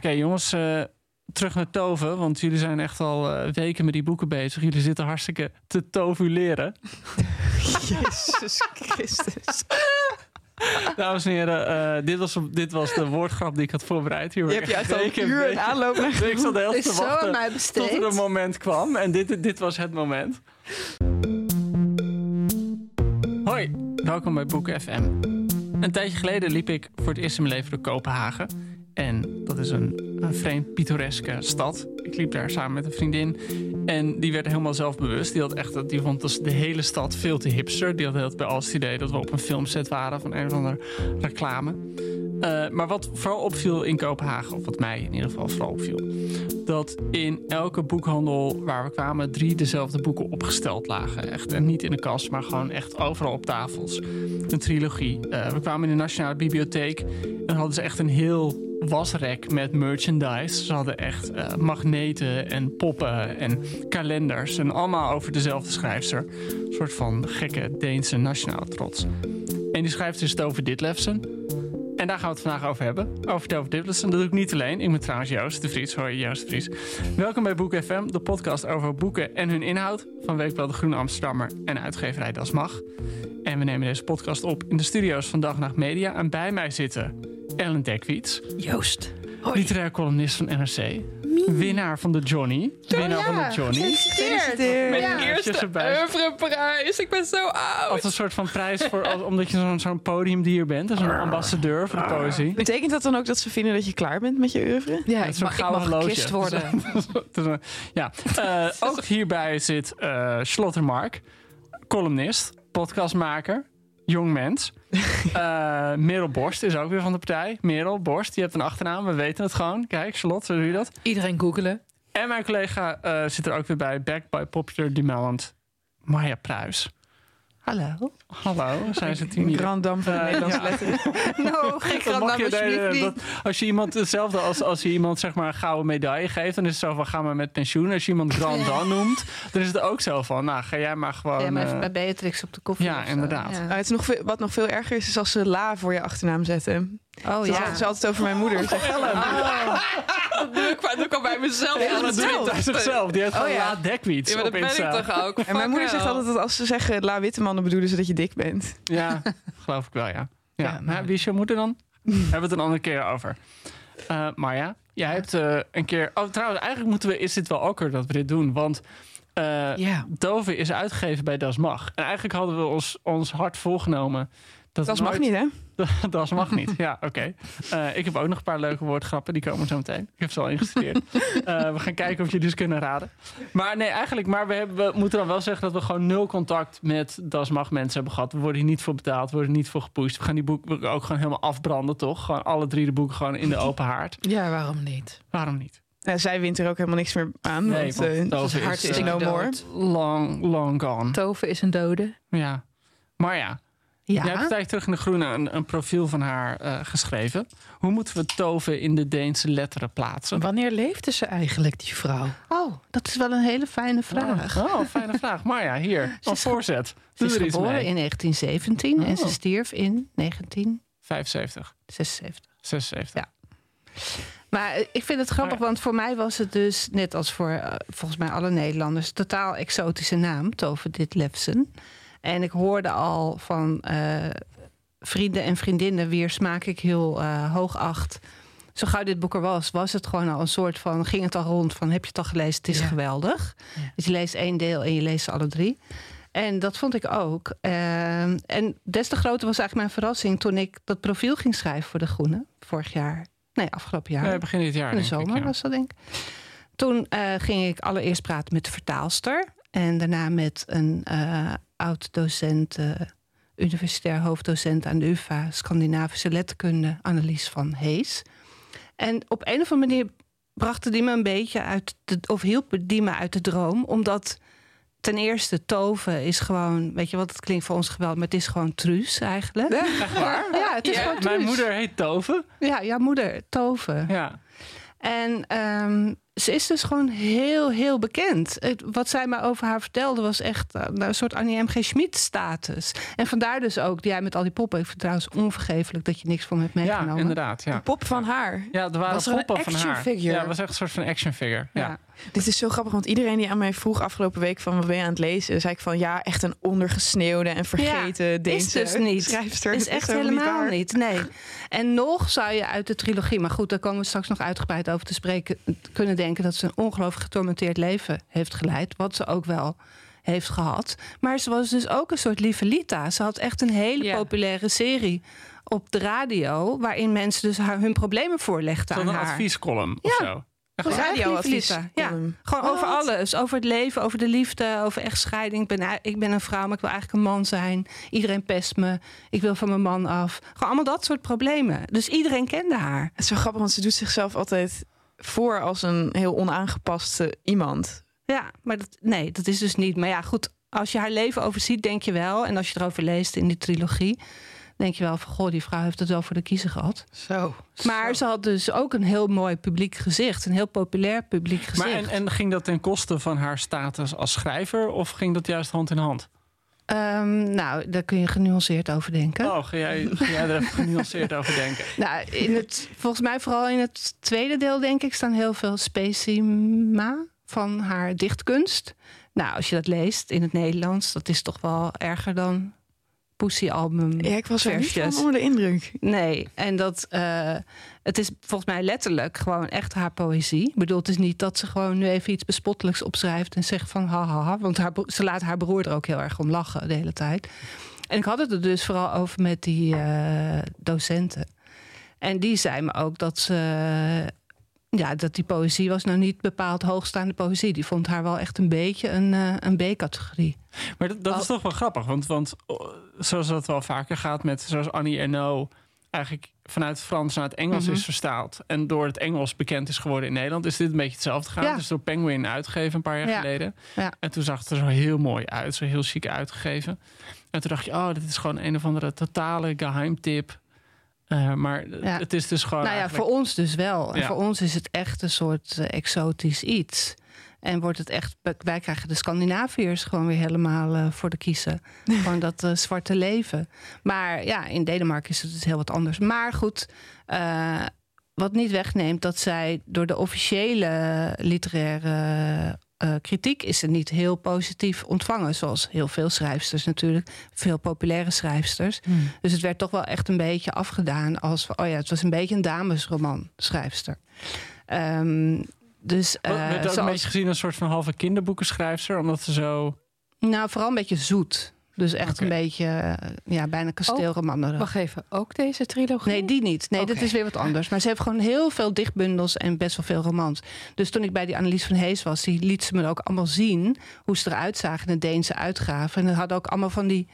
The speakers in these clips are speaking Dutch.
Oké, jongens, eh, terug naar toven. Want jullie zijn echt al eh, weken met die boeken bezig. Jullie zitten hartstikke te tovuleren. Jezus Christus. Dames en heren, eh, dit, was, dit was de woordgrap die ik had voorbereid. Hier Je hebt je echt al een uur een aanloop naar Ik zat de tijd te wachten tot er een moment kwam. En dit, dit was het moment. Hoi, welkom bij Boek FM. Een tijdje geleden liep ik voor het eerst in mijn leven door Kopenhagen. En dat is een, een vreemd pittoreske stad. Ik liep daar samen met een vriendin. En die werd helemaal zelfbewust. Die, had echt, die vond dus de hele stad veel te hipster. Die had heel bij alles het idee dat we op een filmset waren van een of andere reclame. Eh, maar wat vooral opviel in Kopenhagen, of wat mij in ieder geval vooral opviel, dat in elke boekhandel waar we kwamen drie dezelfde boeken opgesteld lagen. Echt, en niet in de kast, maar gewoon echt overal op tafels. Een trilogie. Eh, we kwamen in de Nationale Bibliotheek en hadden ze echt een heel wasrek met merchandise. Ze hadden echt eh, magneten en poppen en kalenders. En allemaal over dezelfde schrijfster. Een soort van gekke Deense nationale trots. En die schrijfster is Tove Ditlevsen. En daar gaan we het vandaag over hebben. Over Tove Ditlevsen. Dat doe ik niet alleen. Ik ben trouwens Joost de Vries. Hoi, Joost de Vries. Welkom bij Boek FM, de podcast over boeken en hun inhoud. Van Weekblad De Groene Amsterdammer en uitgeverij Das Mag. En we nemen deze podcast op in de studio's van Dag Nacht Media. En bij mij zitten Ellen Dekwiets. Joost. Literair columnist van NRC. Winnaar van de Johnny. Winnaar van de Johnny. Mijn Ja. eerste Als oeuvreprijs. Ik ben zo oud. Als een soort van prijs voor, als- omdat je zo'n zo'n podiumdier bent. Dus een ambassadeur voor de poëzie. Betekent dat dan ook dat ze vinden dat je klaar bent met je oeuvre? Ja, Het ik is een mag, ik mag gekist worden. Ja, Eh, ook hierbij zit eh Slottermark, columnist, podcastmaker, jong mens. Eh Merel Borst is ook weer van de partij. Merel Borst, je hebt een achternaam, we weten het gewoon. Kijk, Charlotte, zo doe je dat. Iedereen googelen. En mijn collega eh, zit er ook weer bij, back by popular demand, Maya Pruis. Hallo. Hallo, zijn ze tien Een grand dame van de Eh, Nederlandse ja. letteren. No, geen alsjeblieft de- niet. dat- als je iemand hetzelfde als als je iemand zeg maar een gouden medaille geeft, dan is het zo van ga maar met pensioen. Als je iemand Grand Dan noemt, dan is het ook zo van nou ga jij maar gewoon. Ja, maar even eh, bij Beatrix op de koffie. ja, inderdaad. Nou, het is nog veel, wat nog veel erger is, is als ze la voor je achternaam zetten. Oh Ze ja. ze altijd over mijn moeder. Zeg, Dat doe ik, dat al bij mezelf. ja, dat doet zichzelf. Die heeft gewoon Oh, ja. laat dekwiets Ja, maar op dat ben ik toch ook? En mijn moeder zegt altijd dat als ze zeggen La Witteman, dan bedoelen ze dat je dik bent. Ja, geloof ik wel, ja. ja. Ja, nou, wie is je moeder dan? Hebben we het een andere keer over. Eh Marja, jij hebt eh, een keer... Oh, trouwens, eigenlijk moeten we... Is dit wel awkward dat we dit doen? Want eh Ja. Dove is uitgegeven bij Das Mag. En eigenlijk hadden we ons, ons hart volgenomen... Dat, Dat mag nooit- niet, hè? Das mag niet. Ja, oké. Eh, ik heb ook nog een paar leuke woordgrappen. Die komen zo meteen. Ik heb ze al ingestudeerd. Eh, we gaan kijken of jullie dus kunnen raden. Maar nee, eigenlijk... Maar we, hebben, we moeten dan wel zeggen dat we gewoon nul contact met Das Mag mensen hebben gehad. We worden hier niet voor betaald. We worden niet voor gepusht. We gaan die boeken ook gewoon helemaal afbranden, toch? Gewoon alle drie de boeken gewoon in de open haard. ja, waarom niet? Waarom niet? Ja, zij wint er ook helemaal niks meer aan. Nee, want, want eh, het is, is no more. Long, long gone. Tove is een dode. Ja. Maar ja, Ja. Jij hebt tijdje terug in de Groene een, een profiel van haar eh, geschreven. Hoe moeten we Tove in de Deense letteren plaatsen? Wanneer leefde ze eigenlijk, die vrouw? Oh, dat is wel een hele fijne vraag. Oh, oh, fijne vraag. Maar ja, hier, als voorzet. Ze is er iets geboren mee. in 1917 en ze Oh. stierf in 1976. 75, 76. Ja. Maar eh, ik vind het grappig, want voor mij was het dus, net als voor eh, volgens mij alle Nederlanders, totaal exotische naam, Tove dit Lefsen. En ik hoorde al van eh, vrienden en vriendinnen wier smaak ik heel eh, hoog acht. Zo gauw dit boek er was, was het gewoon al een soort van, ging het al rond van, heb je het al gelezen? Het is Ja. geweldig. Ja. Dus je leest één deel en je leest ze alle drie. En dat vond ik ook. Ehm, en des te groter was eigenlijk mijn verrassing toen ik dat profiel ging schrijven voor De Groene. Vorig jaar. Nee, afgelopen jaar. Ja, begin dit jaar. In de ik, zomer ja. was dat denk ik. Toen eh, ging ik allereerst praten met de vertaalster. En daarna met een oud-docent, eh, universitair hoofddocent aan de UvA... Scandinavische letterkunde, Annelies van Hees. En op een of andere manier brachten die me een beetje uit... De, of hielpen die me uit de droom. Omdat ten eerste Toven is gewoon... Weet je wat, het klinkt voor ons geweldig... maar het is gewoon truus eigenlijk. Ja, Echt waar? het is gewoon truus. Mijn moeder heet Tove. Ja, jouw moeder, Toven. Ja. En ehm, ze is dus gewoon heel, heel bekend. Het- wat zij me over haar vertelde was echt eh, een soort Annie M. G. Schmid status. En vandaar dus ook, jij met al die poppen. Ik vind het trouwens onvergeeflijk dat je niks van me hebt ja, meegenomen. inderdaad. Ja. Pop van haar. Ja, er waren Was er een poppen van haar. figure? Ja, het was echt een soort van action figure. Ja. Ja. Dit is zo grappig, want iedereen die aan mij vroeg afgelopen week van wat ben je aan het lezen, zei ik van ja, echt een ondergesneeuwde en vergeten Deense is dus niet. schrijfster. is echt helemaal niet, Nee. En nog zou je uit de trilogie, maar goed, daar komen we straks nog uitgebreid over te spreken, kunnen denken dat ze een ongelooflijk getormenteerd leven heeft geleid. Wat ze ook wel heeft gehad. Maar ze was dus ook een soort lieve Lita. Ze had echt een hele Ja. populaire serie op de radio, waarin mensen dus haar, hun problemen voorlegden aan haar. adviescolumn of Ja. zo. Lieve radioadvies. Lita. Ja. Gewoon over alles. Over het leven, over de liefde, over echtscheiding. Ik ben, ik ben een vrouw, maar ik wil eigenlijk een man zijn. Iedereen pest me. Ik wil van mijn man af. Gewoon allemaal dat soort problemen. Dus iedereen kende haar. Het is zo grappig, want ze doet zichzelf altijd voor als een heel onaangepaste iemand. Ja, maar dat, nee, dat is dus niet. Maar ja, goed. Als je haar leven overziet, denk je wel. En als je erover leest in die trilogie, denk je wel van... goh, die vrouw heeft het wel voor de kiezer gehad. Zo. Maar ze had dus ook een heel mooi publiek gezicht. Een heel populair publiek gezicht. Maar en, en ging dat ten koste van haar status als schrijver? Of ging dat juist hand in hand? Ehm, nou, daar kun je genuanceerd over denken. Oh, ga jij, ga jij er even genuanceerd over denken? Nou, in het, volgens mij vooral in het tweede deel, denk ik, staan heel veel specima van haar dichtkunst. Nou, als je dat leest in het Nederlands, dat is toch wel erger dan Poesie-album. Ja, ik was er niet van onder de indruk. Nee, en dat, eh, het is volgens mij letterlijk gewoon echt haar poëzie. Ik bedoel, het is niet dat ze gewoon nu even iets bespottelijks opschrijft en zegt van ha ha ha. Want haar, ze laat haar broer er ook heel erg om lachen de hele tijd. En ik had het er dus vooral over met die eh, docenten. En die zei me ook dat ze. Ja, dat die poëzie was nou niet bepaald hoogstaande poëzie. Die vond haar wel echt een beetje een, eh, een B-categorie. Maar dat, dat is toch wel grappig, want, want oh, zoals dat wel vaker gaat met zoals Annie Ernaux eigenlijk vanuit het Frans naar het Engels Mhm. is verstaald en door het Engels bekend is geworden in Nederland, is dit een beetje hetzelfde gegaan. Ja. Dus door Penguin uitgegeven een paar jaar Ja. geleden. Ja. En toen zag het er zo heel mooi uit, zo heel chic uitgegeven. En toen dacht je, oh, dit is gewoon een of andere totale geheimtip. Eh, maar Ja. het is dus gewoon. nou ja, eigenlijk- voor ons dus wel. En Ja. voor ons is het echt een soort eh, exotisch iets. En wordt het echt, wij krijgen de Scandinaviërs gewoon weer helemaal eh, voor de kiezen. gewoon dat zwarte leven. Maar ja, in Denemarken is het dus heel wat anders. Maar goed, wat niet wegneemt dat zij door de officiële literaire eh, kritiek is ze niet heel positief ontvangen. Zoals heel veel schrijfsters natuurlijk. Veel populaire schrijfsters. Dus het werd toch wel echt een beetje afgedaan als... van, oh ja, het was een beetje een damesroman schrijfster. Ehm, dus Werd eh, werd ook een zoals- beetje gezien als een soort van halve kinderboekenschrijfster, omdat ze zo. nou, vooral een beetje zoet. Dus echt een beetje, eh, ja, bijna kasteelroman. Wacht even, ook deze trilogie? Nee, die niet. Nee, dat is weer wat anders. Maar ze heeft gewoon heel veel dichtbundels en best wel veel romans. Dus toen ik bij die Annelies van Hees was, die liet ze me ook allemaal zien hoe ze eruit zagen in de Deense uitgave. En dat hadden ook allemaal van die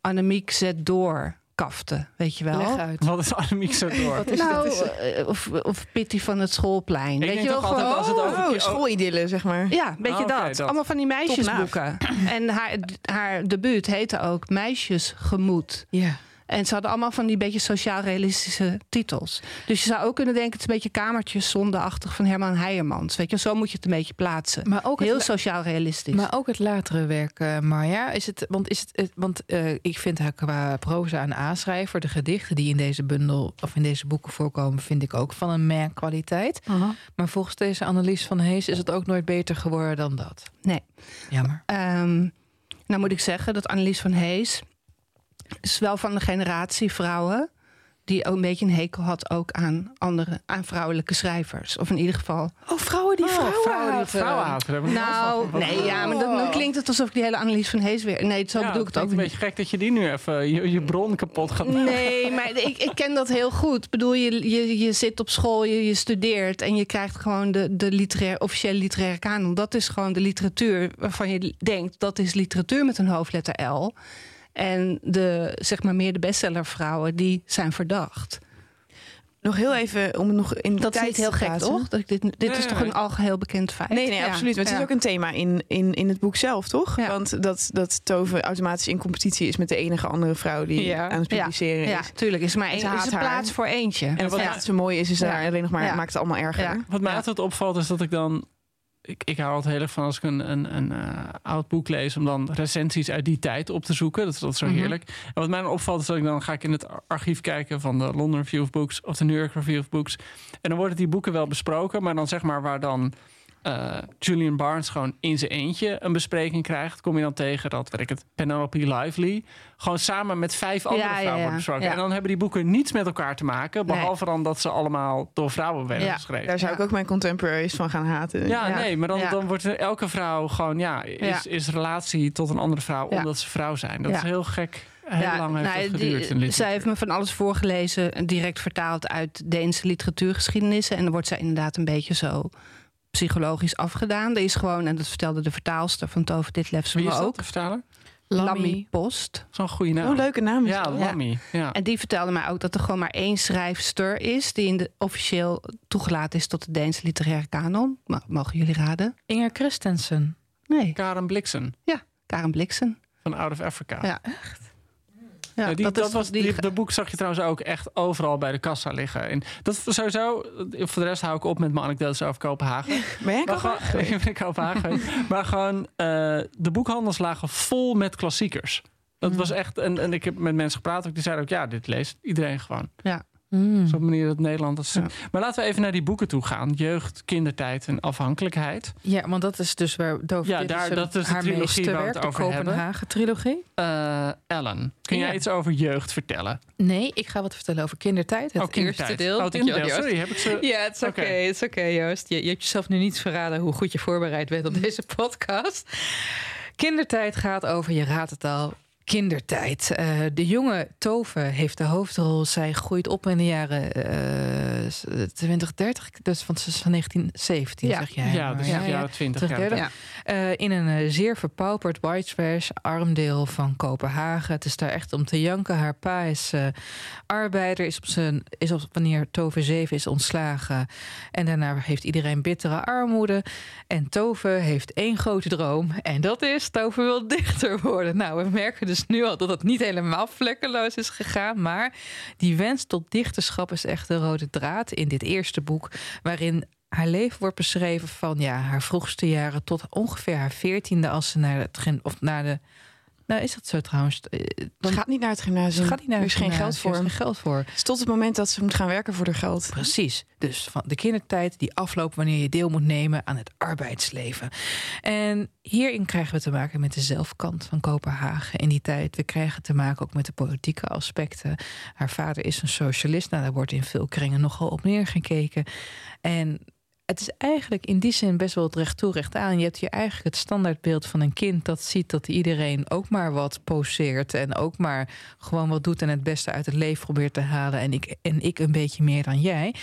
Annemiek zet door kaften, weet je wel. Leg uit. Wat is Annemiek zo door? Wat is nou, dit? eh, of, of Pitty van het schoolplein. Ik weet denk je wel, als het over- Oh, schoolidyllen, zeg maar. Ja, een beetje dat. dat. Allemaal van die meisjesboeken. En haar, haar debuut heette ook Meisjesgemoed. Ja. En ze hadden allemaal van die beetje sociaal-realistische titels. Dus je zou ook kunnen denken, het is een beetje kamertjes zondeachtig van Herman Heijermans. Weet je, zo moet je het een beetje plaatsen. Maar ook Heel sociaal-realistisch. Maar ook het latere werk, eh, Marja. Is het, want is het, het- want eh, ik vind haar qua proza en aanschrijver, de gedichten die in deze bundel of in deze boeken voorkomen, vind ik ook van een meh kwaliteit. Maar volgens deze Annelies van Hees is het ook nooit beter geworden dan dat. Nee. Jammer. Ehm, nou moet ik zeggen dat Annelies van Hees is wel van de generatie vrouwen die ook een beetje een hekel had ook aan andere, aan vrouwelijke schrijvers. Of in ieder geval. Oh, vrouwen die vrouwen, vrouwen haten. vrouwen haten. Nou, nee, ja, maar dan, dan klinkt het alsof ik die hele Annelies van Hees weer. Nee, zo Ja, bedoel ik het ook een niet. beetje gek dat je die nu even je, je bron kapot gaat maken. Nee, maar ik, ik ken dat heel goed. Ik bedoel, je, je, je zit op school, je, je studeert en je krijgt gewoon de, de literair, officiële literaire kanon. Dat is gewoon de literatuur waarvan je denkt dat is literatuur met een hoofdletter L. En de, zeg maar meer de bestsellervrouwen, die zijn verdacht. Nog heel even om het nog in de Dat is tijd niet heel gek, toch? Dat ik dit dit Nee, is toch een algeheel bekend feit? Nee, nee, Ja, absoluut. Maar het ja. is ook een thema in, in, in het boek zelf, toch? Ja. Want dat, dat Tove automatisch in competitie is met de enige andere vrouw die Ja. aan het publiceren Ja, is. tuurlijk. Is er maar één is er haar. plaats voor eentje. En het wat- het zo mooi is, is Ja. daar alleen nog maar, Ja. maakt het allemaal erger. Ja. Wat mij Ja. altijd opvalt is dat ik dan... Ik, ik hou altijd heel erg van als ik een, een, een eh, oud boek lees... om dan recensies uit die tijd op te zoeken. Dat is, dat is zo Mhm. heerlijk. En wat mij dan opvalt is dat ik dan ga ik in het archief kijken... van de London Review of Books of de New York Review of Books. En dan worden die boeken wel besproken... maar dan zeg maar waar dan eh, Julian Barnes gewoon in zijn eentje een bespreking krijgt... kom je dan tegen dat, weet ik het, Penelope Lively... gewoon samen met vijf andere Ja, ja, vrouwen ja. wordt besproken. Ja. En dan hebben die boeken niets met elkaar te maken... Nee. behalve dan dat ze allemaal door vrouwen werden Ja. geschreven. Daar zou Ja. ik ook mijn contemporaries van gaan haten. Ja, Ja. nee, maar dan, Ja. dan wordt elke vrouw gewoon, ja, is, Ja. is relatie tot een andere vrouw Ja. omdat ze vrouw zijn. Dat Ja. is heel gek. Heel lang heeft nou, dat die- geduurd. in zij heeft me van alles voorgelezen, en direct vertaald uit Deense literatuurgeschiedenissen. En dan wordt zij inderdaad een beetje zo psychologisch afgedaan. Er is gewoon, en dat vertelde de vertaalster van Tove Ditlevsen Wie me is dat, ook, de vertaler? Lammy Post. Zo'n goede naam. Oh, leuke naam. is Ja. Lammy. Ja. En die vertelde mij ook dat er gewoon maar één schrijfster is... die in de, officieel toegelaten is tot de Deense literaire kanon. Mogen jullie raden? Inger Christensen. Nee, Karen Blixen Karen Bliksen. van Out of Africa. Ja. Ja, Ja, die, dat, is was, die- die, dat boek zag je trouwens ook echt overal bij de kassa liggen. En dat sowieso, voor de rest hou ik op met mijn anekdotes over Kopenhagen. Ben jij ik Kopenhagen. Maar gewoon, eh, de boekhandels lagen vol met klassiekers. Dat was echt, en, en ik heb met mensen gepraat, ook, die zeiden ook, ja, dit leest iedereen gewoon. Mm. Zo'n manier dat Nederland. Dat Ja. Maar laten we even naar die boeken toe gaan. Jeugd, kindertijd en afhankelijkheid. Ja, want dat is dus waar Dove Ja, daar- een- dat is de trilogie waar we het de over hebben. Kopenhagen-trilogie. Eh, Ellen, kun jij iets over jeugd vertellen? Nee, ik ga wat vertellen over kindertijd. Het oh, kindertijd. eerste deel. Oh, het eerste deel. Joost. Sorry, heb ik ze... Ja, het is oké, Oké. het is oké, Joost. Je, je hebt jezelf nu niet verraden hoe goed je voorbereid bent op deze podcast. Kindertijd gaat over, je raadt het al, kindertijd. Eh, de jonge Tove heeft de hoofdrol. Zij groeit op in de jaren eh 20, 30. Dus van, ze is van 1917, Ja. zeg jij. Ja, dus ja, jaren 20. Ja. 20, Ja. Eh, in een eh, zeer verpauperd white trash arm deel van Kopenhagen. Het is daar echt om te janken. Haar pa is arbeider, is op zijn, is op, wanneer Tove 7 is ontslagen. En daarna heeft iedereen bittere armoede. En Tove heeft één grote droom. En dat is, Tove wil dichter worden. Nou, we merken dus nu al dat het niet helemaal vlekkeloos is gegaan. Maar die wens tot dichterschap is echt de rode draad in dit eerste boek. Waarin haar leven wordt beschreven van ja, haar vroegste jaren tot ongeveer haar veertiende als ze naar het of naar de. Nou, is dat zo trouwens? Eh, Ze Dan gaat niet naar het gymnasium. ze gaat niet naar er is geen geld voor. er is geen geld voor. Tot het moment dat ze moet gaan werken voor haar geld. Precies. Dus van de kindertijd die afloopt wanneer je deel moet nemen aan het arbeidsleven. En hierin krijgen we te maken met de zelfkant van Kopenhagen in die tijd. We krijgen te maken ook met de politieke aspecten. Haar vader is een socialist. Nou, daar wordt in veel kringen nogal op neergekeken. En het is eigenlijk in die zin best wel het recht toe, recht aan. Je hebt hier eigenlijk het standaardbeeld van een kind dat ziet dat iedereen ook maar wat poseert. En ook maar gewoon wat doet en het beste uit het leven probeert te halen. En ik, en ik een beetje meer dan jij.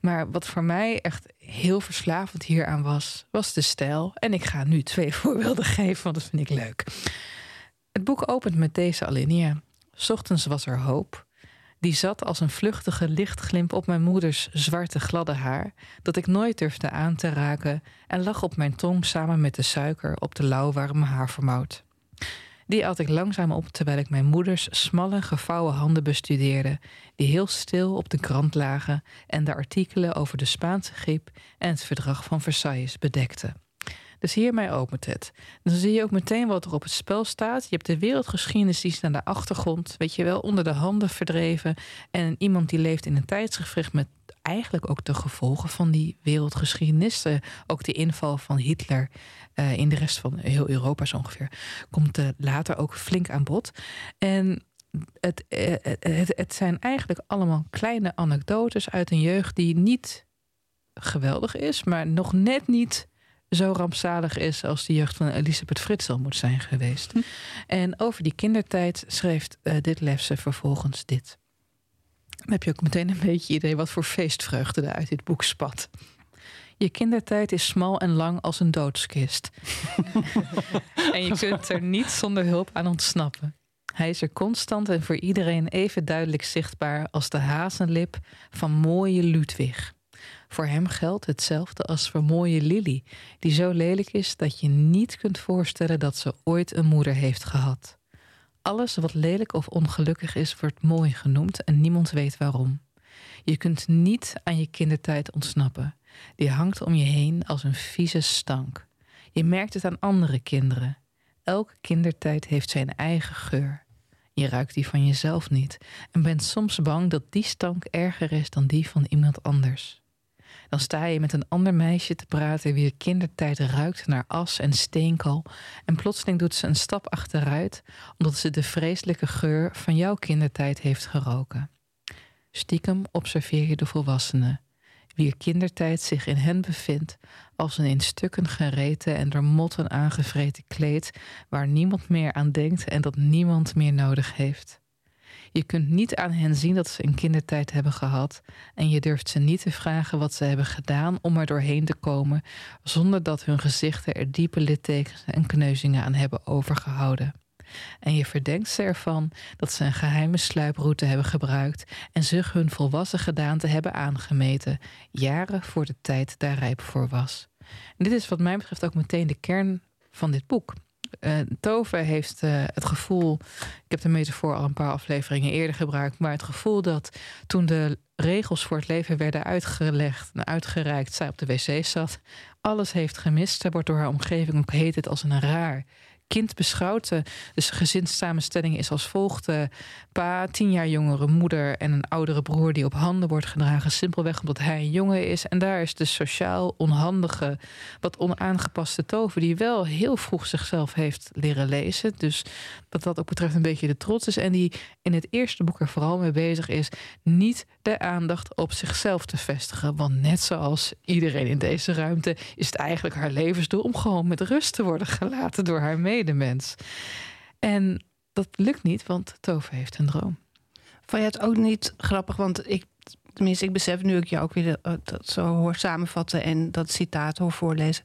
Maar wat voor mij echt heel verslavend hieraan was, was de stijl. En ik ga nu twee voorbeelden geven, want dat vind ik leuk. Het boek opent met deze alinea. Ochtends was er hoop. Die zat als een vluchtige lichtglimp op mijn moeders zwarte gladde haar, dat ik nooit durfde aan te raken, en lag op mijn tong samen met de suiker op de lauwwarme havermout. Die at ik langzaam op terwijl ik mijn moeders smalle, gevouwen handen bestudeerde, die heel stil op de krant lagen en de artikelen over de Spaanse griep en het verdrag van Versailles bedekten. Dus hiermee opent het. Dan zie je ook meteen wat er op het spel staat. Je hebt de wereldgeschiedenis die is naar de achtergrond, weet je wel, onder de handen verdreven. En iemand die leeft in een tijdsgevricht met eigenlijk ook de gevolgen van die wereldgeschiedenis. Ook de inval van Hitler uh, in de rest van heel Europa zo ongeveer. Komt uh, later ook flink aan bod. En het, het, het zijn eigenlijk allemaal kleine anekdotes uit een jeugd die niet geweldig is, maar nog net niet zo rampzalig is als de jeugd van Elisabeth Fritsel moet zijn geweest. Hm. En over die kindertijd schreef uh, dit Lefse vervolgens dit. Dan heb je ook meteen een beetje idee wat voor feestvreugde er uit dit boek spat. Je kindertijd is smal en lang als een doodskist. en je kunt er niet zonder hulp aan ontsnappen. Hij is er constant en voor iedereen even duidelijk zichtbaar als de hazenlip van mooie Ludwig. Voor hem geldt hetzelfde als voor mooie Lily, die zo lelijk is dat je niet kunt voorstellen dat ze ooit een moeder heeft gehad. Alles wat lelijk of ongelukkig is, wordt mooi genoemd en niemand weet waarom. Je kunt niet aan je kindertijd ontsnappen. Die hangt om je heen als een vieze stank. Je merkt het aan andere kinderen. Elke kindertijd heeft zijn eigen geur. Je ruikt die van jezelf niet en bent soms bang dat die stank erger is dan die van iemand anders. Dan sta je met een ander meisje te praten wie kindertijd ruikt naar as en steenkool. En plotseling doet ze een stap achteruit omdat ze de vreselijke geur van jouw kindertijd heeft geroken. Stiekem observeer je de volwassenen, wier kindertijd zich in hen bevindt als een in stukken gereten en door motten aangevreten kleed waar niemand meer aan denkt en dat niemand meer nodig heeft. Je kunt niet aan hen zien dat ze een kindertijd hebben gehad. En je durft ze niet te vragen wat ze hebben gedaan om er doorheen te komen, zonder dat hun gezichten er diepe littekens en kneuzingen aan hebben overgehouden. En je verdenkt ze ervan dat ze een geheime sluiproute hebben gebruikt en zich hun volwassen gedaante hebben aangemeten, jaren voor de tijd daar rijp voor was. Dit is wat mij betreft ook meteen de kern van dit boek. Uh, Tove heeft uh, het gevoel, ik heb de metafoor al een paar afleveringen eerder gebruikt, maar het gevoel dat toen de regels voor het leven werden uitgelegd en uitgereikt, zij op de wc zat, alles heeft gemist. Ze wordt door haar omgeving ook heet het als een raar kind beschouwt. Dus gezinssamenstelling is als volgt. Uh, pa, tien jaar jongere moeder en een oudere broer die op handen wordt gedragen. Simpelweg omdat hij een jongen is. En daar is de sociaal onhandige, wat onaangepaste tover... die wel heel vroeg zichzelf heeft leren lezen. Dus dat dat ook betreft een beetje de trots is. En die in het eerste boek er vooral mee bezig is... niet de aandacht op zichzelf te vestigen. Want net zoals iedereen in deze ruimte... is het eigenlijk haar levensdoel om gewoon met rust te worden gelaten door haar medemens. En dat lukt niet, want Tove heeft een droom. Vond je het ook niet grappig? Want ik, tenminste, ik besef nu ik je ook weer eh, dat zo hoor samenvatten en dat citaat hoor voorlezen.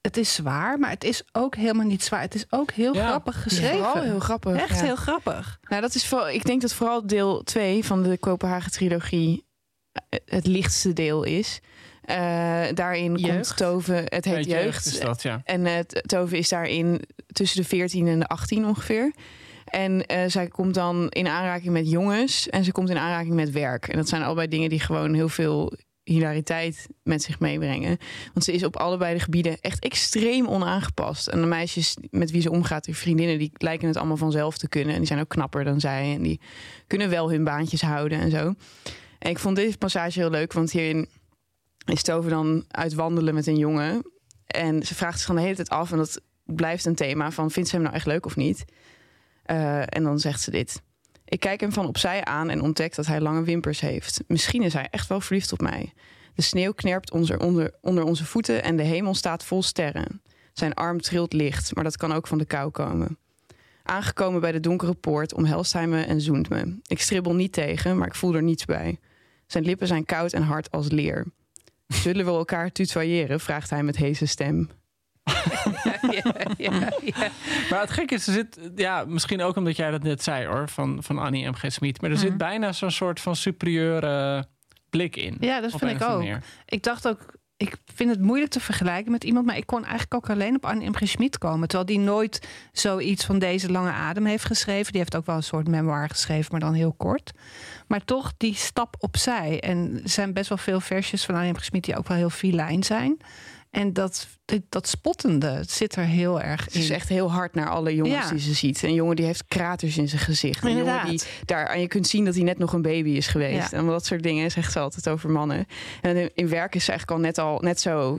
Het is zwaar, maar het is ook helemaal niet zwaar. Het is ook heel grappig geschreven. Vooral heel grappig. Echt heel grappig. Nou, dat is vooral, ik denk dat vooral deel 2 van de Kopenhagen trilogie eh, het lichtste deel is. Uh, daarin jeugd. komt Tove, het heet jeugd. is dat, ja. En uh, Tove is daarin tussen de 14 en de 18 ongeveer. En uh, zij komt dan in aanraking met jongens en ze komt in aanraking met werk. En dat zijn allebei dingen die gewoon heel veel hilariteit met zich meebrengen. Want ze is op allebei de gebieden echt extreem onaangepast. En de meisjes met wie ze omgaat, die vriendinnen, die lijken het allemaal vanzelf te kunnen. En die zijn ook knapper dan zij. En die kunnen wel hun baantjes houden en zo. En ik vond deze passage heel leuk, want hierin is Tove dan uit wandelen met een jongen. En ze vraagt zich dan de hele tijd af, en dat blijft een thema van vindt ze hem nou echt leuk of niet? Uh, en dan zegt ze dit. Ik kijk hem van opzij aan en ontdek dat hij lange wimpers heeft. Misschien is hij echt wel verliefd op mij. De sneeuw knerpt onder, onder, onder onze voeten en de hemel staat vol sterren. Zijn arm trilt licht, maar dat kan ook van de kou komen. Aangekomen bij de donkere poort omhelst hij me en zoent me. Ik stribbel niet tegen, maar ik voel er niets bij. Zijn lippen zijn koud en hard als leer. Zullen we elkaar tutoyeren? vraagt hij met heese stem. ja, ja, ja. Maar het gekke is, er zit, ja, misschien ook omdat jij dat net zei hoor, van, van Annie M. G. Smit. Maar er zit bijna zo'n soort van superieure blik in. Ja, dat vind ik ook. manier. Ik dacht ook ik vind het moeilijk te vergelijken met iemand, maar ik kon eigenlijk ook alleen op Anne. G. Schmid komen. Terwijl die nooit zoiets van deze lange adem heeft geschreven. Die heeft ook wel een soort memoir geschreven, maar dan heel kort. Maar toch die stap opzij. En er zijn best wel veel versjes van Anne. G. Schmid die ook wel heel filijn zijn. En dat, dat, spottende het zit er heel erg Ze is in. echt heel hard naar alle jongens Ja. die ze ziet. Een jongen die heeft kraters in zijn gezicht. Een jongen Inderdaad. die daar, en je kunt zien dat hij net nog een baby is geweest. Ja. En dat soort dingen zegt ze altijd over mannen. En in- in werk is ze eigenlijk al net, al net zo...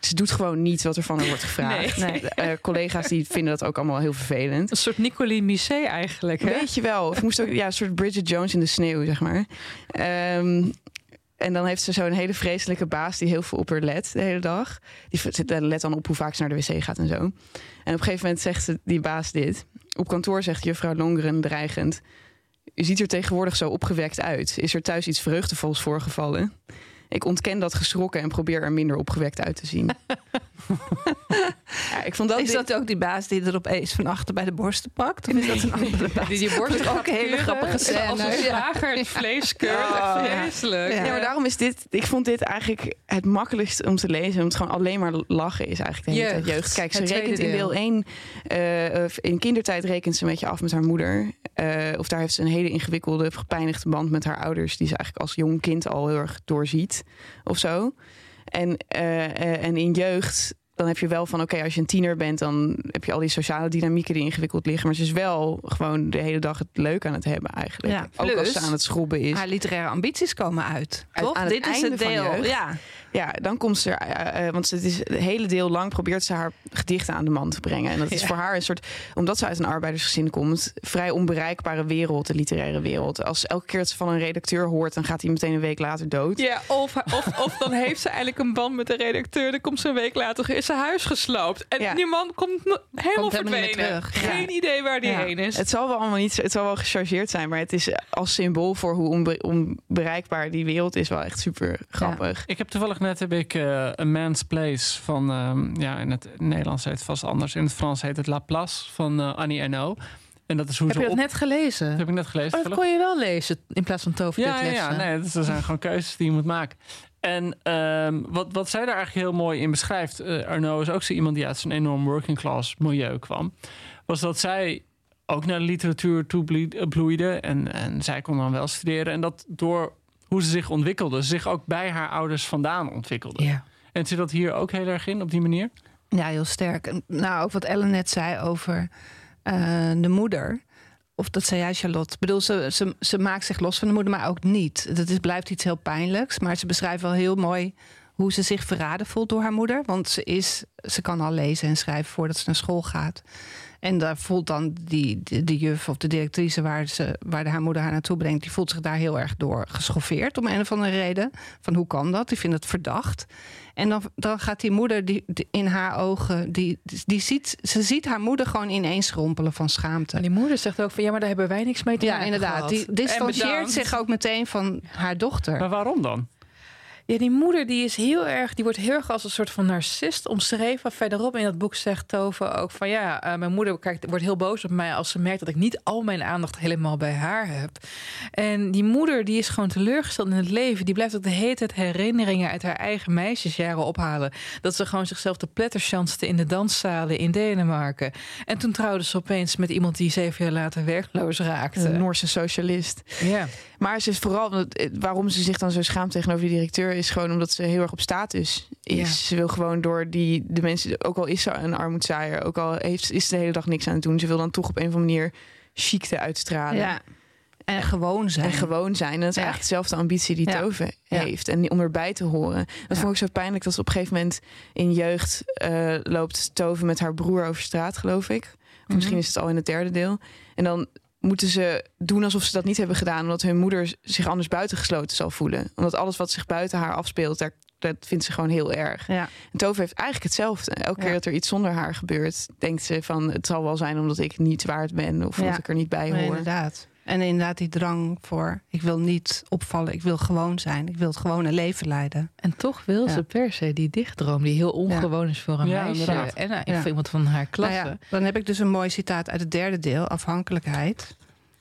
Ze doet gewoon niet wat er van haar wordt gevraagd. Nee. De, eh, collega's die vinden dat ook allemaal heel vervelend. Een soort Nicoline Misset eigenlijk. Hè? Weet je wel. Of moest ook, ja, een soort Bridget Jones in de sneeuw, zeg maar. Ehm, en dan heeft ze zo'n hele vreselijke baas die heel veel op haar let de hele dag. Die let dan op hoe vaak ze naar de wc gaat en zo. En op een gegeven moment zegt ze, die baas dit. Op kantoor zegt juffrouw Longeren dreigend... U ziet er tegenwoordig zo opgewekt uit. Is er thuis iets vreugdevols voorgevallen? Ik ontken dat geschrokken en probeer er minder opgewekt uit te zien. ja, ik vond dat... Is dat ook die baas die er opeens van achter bij de borsten pakt? Of is dat een andere baas? Die je borst ook een hele grappige Als scène. een Ja. slager het vlees keurt. Oh. Vreselijk. Ja. Ja, maar daarom is dit. Ik vond dit eigenlijk het makkelijkst om te lezen. Omdat het gewoon alleen maar lachen is eigenlijk de hele Jeugd. tijd jeugd. Kijk, ze rekent in deel 1. eh, in kindertijd rekent ze een beetje af met haar moeder. Eh, of daar heeft ze een hele ingewikkelde, gepijnigde band met haar ouders. Die ze eigenlijk als jong kind al heel erg doorziet. Of zo. En, eh, eh, en in jeugd. Dan heb je wel van, oké, als je een tiener bent, dan heb je al die sociale dynamieken die ingewikkeld liggen. Maar ze is wel gewoon de hele dag het leuk aan het hebben eigenlijk. Ja, Ook als ze aan het schrobben is. Haar literaire ambities komen uit. Uit- Toch? Dit is het deel. Ja. Ja, dan komt ze er, eh, eh, want het is het hele deel lang probeert ze haar gedichten aan de man te brengen. En dat is Ja. voor haar een soort, omdat ze uit een arbeidersgezin komt, vrij onbereikbare wereld, de literaire wereld. Als elke keer dat ze van een redacteur hoort, dan gaat hij meteen een week later dood. Ja, of, of, of dan heeft ze eigenlijk een band met de redacteur. Dan komt ze een week later, is ze huis gesloopt. En Ja. die man komt helemaal Komt verdwenen. terug. Geen idee waar die Ja. heen is. Het zal wel allemaal niet, het zal wel gechargeerd zijn, maar het is als symbool voor hoe onbe- onbereikbaar die wereld is wel echt super grappig. Ik heb toevallig net heb ik eh A Man's Place van, ehm, ja, in het Nederlands heet het vast anders. In het Frans heet het La Place van eh, Annie Ernaux. En dat is hoe Heb ze je dat op... net gelezen? Dat heb ik net gelezen. Oh, dat kon je wel lezen in plaats van Tover Ja, ja, ja, nee, dus er zijn gewoon keuzes die je moet maken. En ehm, wat, wat zij daar eigenlijk heel mooi in beschrijft, eh Arno is ook zo iemand die uit zo'n enorm working class milieu kwam, was dat zij ook naar de literatuur toe bloeide en, en zij kon dan wel studeren en dat door hoe ze zich ontwikkelde, zich ook bij haar ouders vandaan ontwikkelde. Ja. En zit dat hier ook heel erg in op die manier? Ja, heel sterk. Nou, ook wat Ellen net zei over eh, de moeder. Of dat zei jij, Charlotte. Ik bedoel, ze, ze, ze maakt zich los van de moeder, maar ook niet. Dat is, blijft iets heel pijnlijks. Maar ze beschrijft wel heel mooi hoe ze zich verraden voelt door haar moeder. Want ze, is, ze kan al lezen en schrijven voordat ze naar school gaat. En daar voelt dan die, de, de juf of de directrice waar, ze, waar haar moeder haar naartoe brengt... die voelt zich daar heel erg door geschoffeerd om een of andere reden. Van hoe kan dat? Die vindt het verdacht. En dan, dan gaat die moeder die, die- in haar ogen... Die, die ziet, ze ziet haar moeder gewoon ineens schrompelen van schaamte. En die moeder zegt ook van ja, maar daar hebben wij niks mee te Ja, maken inderdaad. gehad. Die distancieert zich ook meteen van haar dochter. Maar waarom dan? Ja, die moeder die is heel erg, die wordt heel erg als een soort van narcist omschreven. Verderop in dat boek zegt Tove ook van ja, eh, mijn moeder kijkt, wordt heel boos op mij als ze merkt dat ik niet al mijn aandacht helemaal bij haar heb. En die moeder die is gewoon teleurgesteld in het leven. Die blijft ook de hele tijd herinneringen uit haar eigen meisjesjaren ophalen. Dat ze gewoon zichzelf de pletter chanste in de danszalen in Denemarken. En toen trouwde ze opeens met iemand die zeven jaar later werkloos raakte. Een Noorse socialist. Ja. Maar ze is vooral eh, waarom ze zich dan zo schaamt tegenover die directeur is gewoon omdat ze heel erg op status is. Ja. Ze wil gewoon door die de mensen, ook al is ze een armoedzaaier, ook al heeft, is ze de hele dag niks aan het doen, ze wil dan toch op een of andere manier chicte uitstralen. Ja. En gewoon zijn. En gewoon zijn. En dat is Ja. eigenlijk dezelfde ambitie die Ja. Tove heeft. En om erbij te horen. Dat vond ik zo pijnlijk dat ze op een gegeven moment in jeugd eh, loopt Tove met haar broer over straat, geloof ik. Of misschien Mhm. is het al in het derde deel. En dan moeten ze doen alsof ze dat niet hebben gedaan, omdat hun moeder zich anders buitengesloten zal voelen. Omdat alles wat zich buiten haar afspeelt, daar, dat vindt ze gewoon heel erg. Ja. En Tove heeft eigenlijk hetzelfde. Elke Ja. keer dat er iets zonder haar gebeurt, denkt ze van het zal wel zijn omdat ik niet waard ben of Ja. dat ik er niet bij Nee, hoor. inderdaad. En inderdaad die drang voor... ik wil niet opvallen, ik wil gewoon zijn. Ik wil het gewone leven leiden. En toch wil Ja. ze per se die dichtdroom, die heel ongewoon is voor een Ja, meisje. inderdaad. En uh, Ja. voor iemand van haar klasse. Nou ja, dan heb ik dus een mooi citaat uit het derde deel, afhankelijkheid.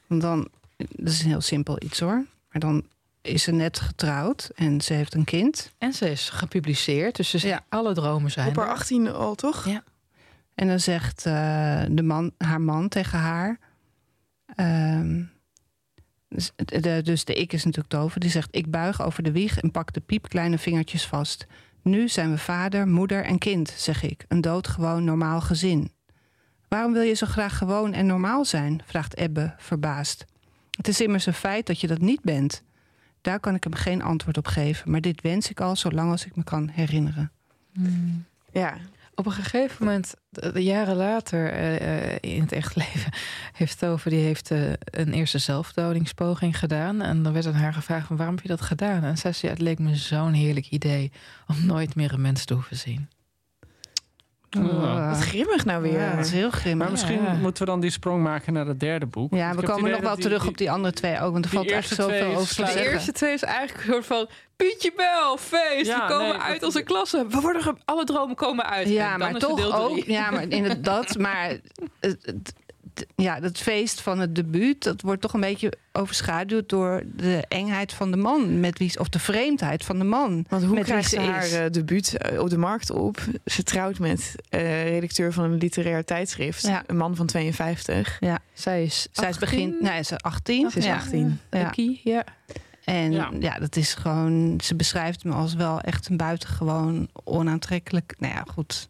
Want dan, dat is een heel simpel iets hoor. Maar dan is ze net getrouwd en ze heeft een kind. En ze is gepubliceerd, dus ze Ja. alle dromen zijn Op haar. 18 al, toch? Ja. En dan zegt eh, de man, haar man tegen haar. ehm, dus, de, dus de ik is natuurlijk doof. Die zegt: Ik buig over de wieg en pak de piepkleine vingertjes vast. Nu zijn we vader, moeder en kind, zeg ik. Een doodgewoon normaal gezin. Waarom wil je zo graag gewoon en normaal zijn? vraagt Ebbe verbaasd. Het is immers een feit dat je dat niet bent. Daar kan ik hem geen antwoord op geven, maar dit wens ik al zolang als ik me kan herinneren. Ja. Op een gegeven moment, jaren later eh, eh, in het echt leven, heeft Tove die heeft, eh, een eerste zelfdodingspoging gedaan. En dan werd aan haar gevraagd: waarom heb je dat gedaan? En zei ze: ja, het leek me zo'n heerlijk idee om nooit meer een mens te hoeven zien. Ja. Wat grimmig nou weer. Ja, dat is heel grimmig. Maar misschien Ja. moeten we dan die sprong maken naar het derde boek. Ja, Ik we komen nog wel terug die- op die andere twee ook. Want er valt eigenlijk zoveel over te De eerste twee is eigenlijk een soort van Pietje Bel, feest. Ja, we komen nee, uit onze klasse. We worden alle dromen komen uit. Ja, En dan maar is toch deel ook. Ja, maar inderdaad. Maar het- ja, dat feest van het debuut, dat wordt toch een beetje overschaduwd door de engheid van de man. Met wie, of de vreemdheid van de man. Want hoe met wie krijgt ze haar is. eh, debuut eh, op de markt op? Ze trouwt met eh, redacteur van een literair tijdschrift. Ja. Een man van 52. Zij is Zij is 18. begin, nee, ze is 18. Ze is ja. 18. Ja. Lucky, ja. En Ja. ja. dat is gewoon. Ze beschrijft me als wel echt een buitengewoon onaantrekkelijk. Nou ja, goed.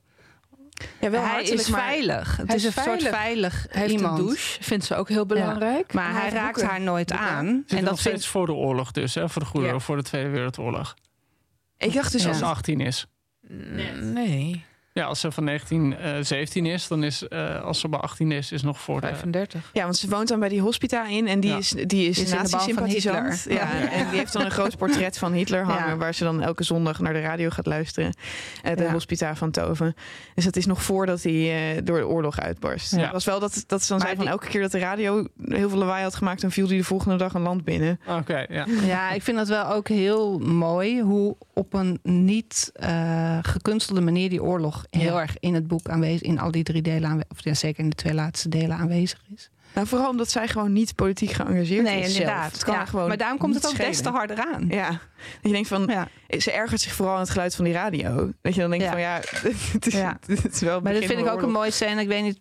Ja, wel hij hartelijk, is veilig. Het Hij is is een soort veilig. heeft iemand. een douche, vindt ze ook heel belangrijk. Maar hij raakt haar nooit Boeken. aan. Zit En nog dat steeds vindt voor de oorlog dus, hè? voor de Goede Ja. voor de Tweede Wereldoorlog. Ik dacht dus Ja. Als al- ze 18 is. Nee, Ja, als ze van 1917 is, dan is, eh, als ze bij 18 is, is nog voor de... 35. Ja, want ze woont dan bij die hospita in en die Ja. is, die is, Is in de band van nazi-sympathisant. Hitler. Ja, Ja. En die heeft dan een groot portret van Hitler hangen... Ja. waar ze dan elke zondag naar de radio gaat luisteren. Eh, de Ja. hospita van Toven. Dus dat is nog voordat hij eh, door de oorlog uitbarst. Ja. Het was wel dat, dat ze dan Maar zei van die- elke keer dat de radio heel veel lawaai had gemaakt... dan viel hij de volgende dag een land binnen. Oké, ja. Ja, ik vind dat wel ook heel mooi hoe op een niet eh, gekunstelde manier die oorlog heel Ja. erg in het boek aanwezig, in al die drie delen aanwezig, of ja, zeker in de twee laatste delen aanwezig is. Nou, vooral omdat zij gewoon niet politiek geëngageerd nee, is zelf. inderdaad. Het kan Ja, gewoon maar daarom komt het ook des te schelen. harder aan. Ja, dat je denkt van, Ja. ze ergert zich vooral aan het geluid van die radio. Dat je dan denkt Ja. van, ja, het is, het is wel Maar dat vind ik ook een mooie scène. Ik weet niet,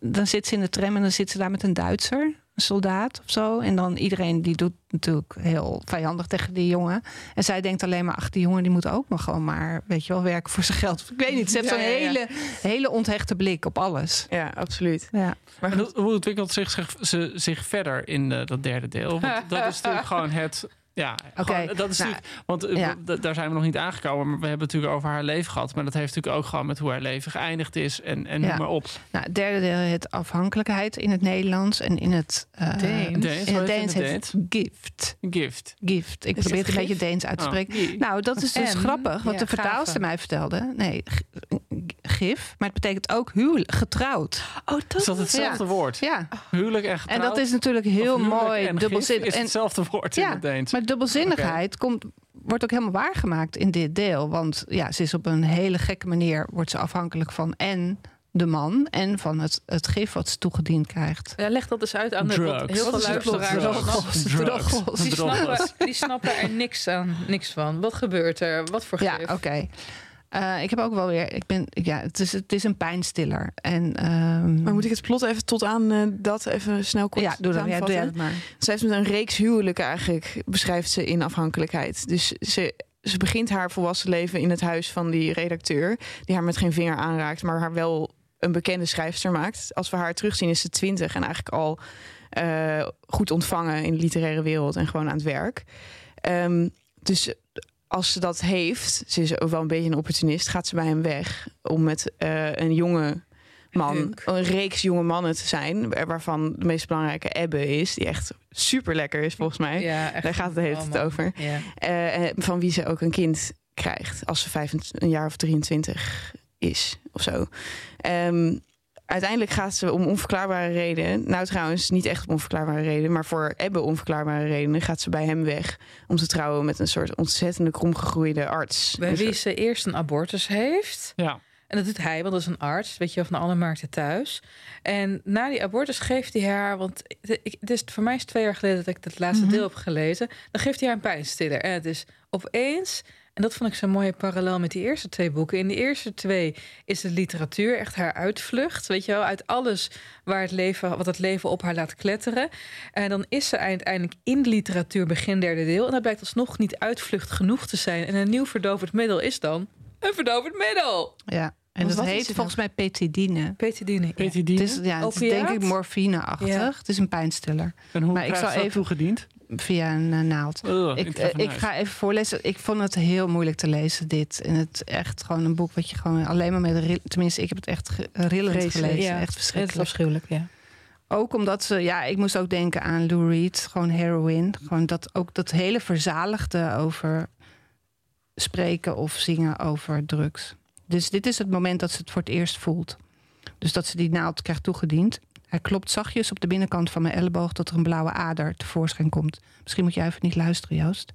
dan zit ze in de tram en dan zit ze daar met een Duitser, soldaat of zo. En dan iedereen die doet natuurlijk heel vijandig tegen die jongen. En zij denkt alleen maar, ach, die jongen die moet ook maar gewoon maar, weet je wel, werken voor zijn geld. Ik weet niet, ze heeft Ja, zo'n ja, ja. hele, hele onthechte blik op alles. Ja, absoluut. Ja. Maar hoe- ontwikkelt zich, zich, ze, zich verder in eh, dat derde deel? Want dat is natuurlijk gewoon het... Ja, Oké, gewoon- dat is nou, want eh, ja. daar zijn we nog niet aangekomen. Maar we hebben het natuurlijk over haar leven gehad. Maar dat heeft natuurlijk ook gewoon met hoe haar leven geëindigd is. En, en Ja. noem maar op. Nou, het derde deel heet afhankelijkheid in het Nederlands en in het uh, Deens. Deens, in het heet Deens het heet gift. Gift. Gift. Ik Is probeer het het een beetje? Deens uit te Oh. spreken. Nou, dat is dus En, grappig, wat ja, de vertaalster mij vertelde. Nee, gif, maar het betekent ook huwelijk, getrouwd. Oh, Is dat hetzelfde woord? Ja, Huwelijk en getrouwd? en dat is natuurlijk heel mooi, dubbelzin. gif is hetzelfde woord in Ja, het Deens. maar dubbelzinnigheid komt, wordt ook helemaal waargemaakt in dit deel. Want ja, ze is op een hele gekke manier wordt ze afhankelijk van en de man en van het, het gif wat ze toegediend krijgt. Ja, leg dat eens uit aan de Drugs. heel veel luisteraars. Drugs. Drugs. Drugs. Die snappen, die snappen er niks, aan, niks van. Wat gebeurt er? Wat voor Ja, gif? oké. Eh, ik heb ook wel weer. Ik ben, ja, het is, het is een pijnstiller. En, ehm, Maar moet ik het plot even tot aan eh, dat even snel kort ja, doe dat. Ja, doe dat maar. Ze heeft met een reeks huwelijken eigenlijk, beschrijft ze in afhankelijkheid. Dus ze, ze begint haar volwassen leven in het huis van die redacteur... die haar met geen vinger aanraakt, maar haar wel een bekende schrijfster maakt. Als we haar terugzien is ze twintig en eigenlijk al eh, goed ontvangen... in de literaire wereld en gewoon aan het werk. Ehm, dus als ze dat heeft, ze is ook wel een beetje een opportunist... gaat ze bij hem weg om met eh, een jonge man, Hunk. een reeks jonge mannen te zijn... waarvan de meest belangrijke Ebbe is... die echt super lekker is volgens mij. Ja, Daar gaat het de hele tijd over. Ja. Eh, van wie ze ook een kind krijgt als ze 25, een jaar of 23 is of zo. Ehm, uiteindelijk gaat ze om onverklaarbare redenen. Nou, trouwens, niet echt om onverklaarbare redenen, maar voor Ebbe onverklaarbare redenen gaat ze bij hem weg om te trouwen met een soort ontzettende kromgegroeide arts. Bij wie ze eerst een abortus heeft. Ja. En dat doet hij, want dat is een arts, weet je, van alle markten thuis. En na die abortus geeft hij haar, want het is, voor mij is het twee jaar geleden dat ik het laatste Mhm. deel heb gelezen. Dan geeft hij haar een pijnstiller. En het is opeens, en dat vond ik zo'n mooie parallel met die eerste twee boeken. In de eerste twee is de literatuur echt haar uitvlucht, weet je wel, uit alles waar het leven, wat het leven op haar laat kletteren. En dan is ze uiteindelijk in de literatuur begin derde deel. En dat blijkt alsnog niet uitvlucht genoeg te zijn. En een nieuw verdovend middel is dan een verdovend middel. Ja. En Want dat heet volgens mij petidine. Petidine. ja. Petidine. Het is, ja, het is denk ik morfine-achtig. Ja. Het is een pijnstiller. en hoe maar ik zal dat even- toegediend? Via een eh, naald. Ugh, Ik, eh, ik ga even voorlezen. Ik vond het heel moeilijk te lezen, dit. En het is echt gewoon een boek wat je gewoon alleen maar met... Tenminste, ik heb het echt ge- rillend Vreselijk, gelezen. Ja, Echt Het is verschrikkelijk. afschuwelijk, ja. Ook omdat ze... Ja, ik moest ook denken aan Lou Reed. Gewoon heroin. Gewoon dat, ook dat hele verzaligde over spreken of zingen over drugs. Dus dit is het moment dat ze het voor het eerst voelt. Dus dat ze die naald krijgt toegediend. Hij klopt zachtjes op de binnenkant van mijn elleboog... tot er een blauwe ader tevoorschijn komt. Misschien moet jij even niet luisteren, Joost.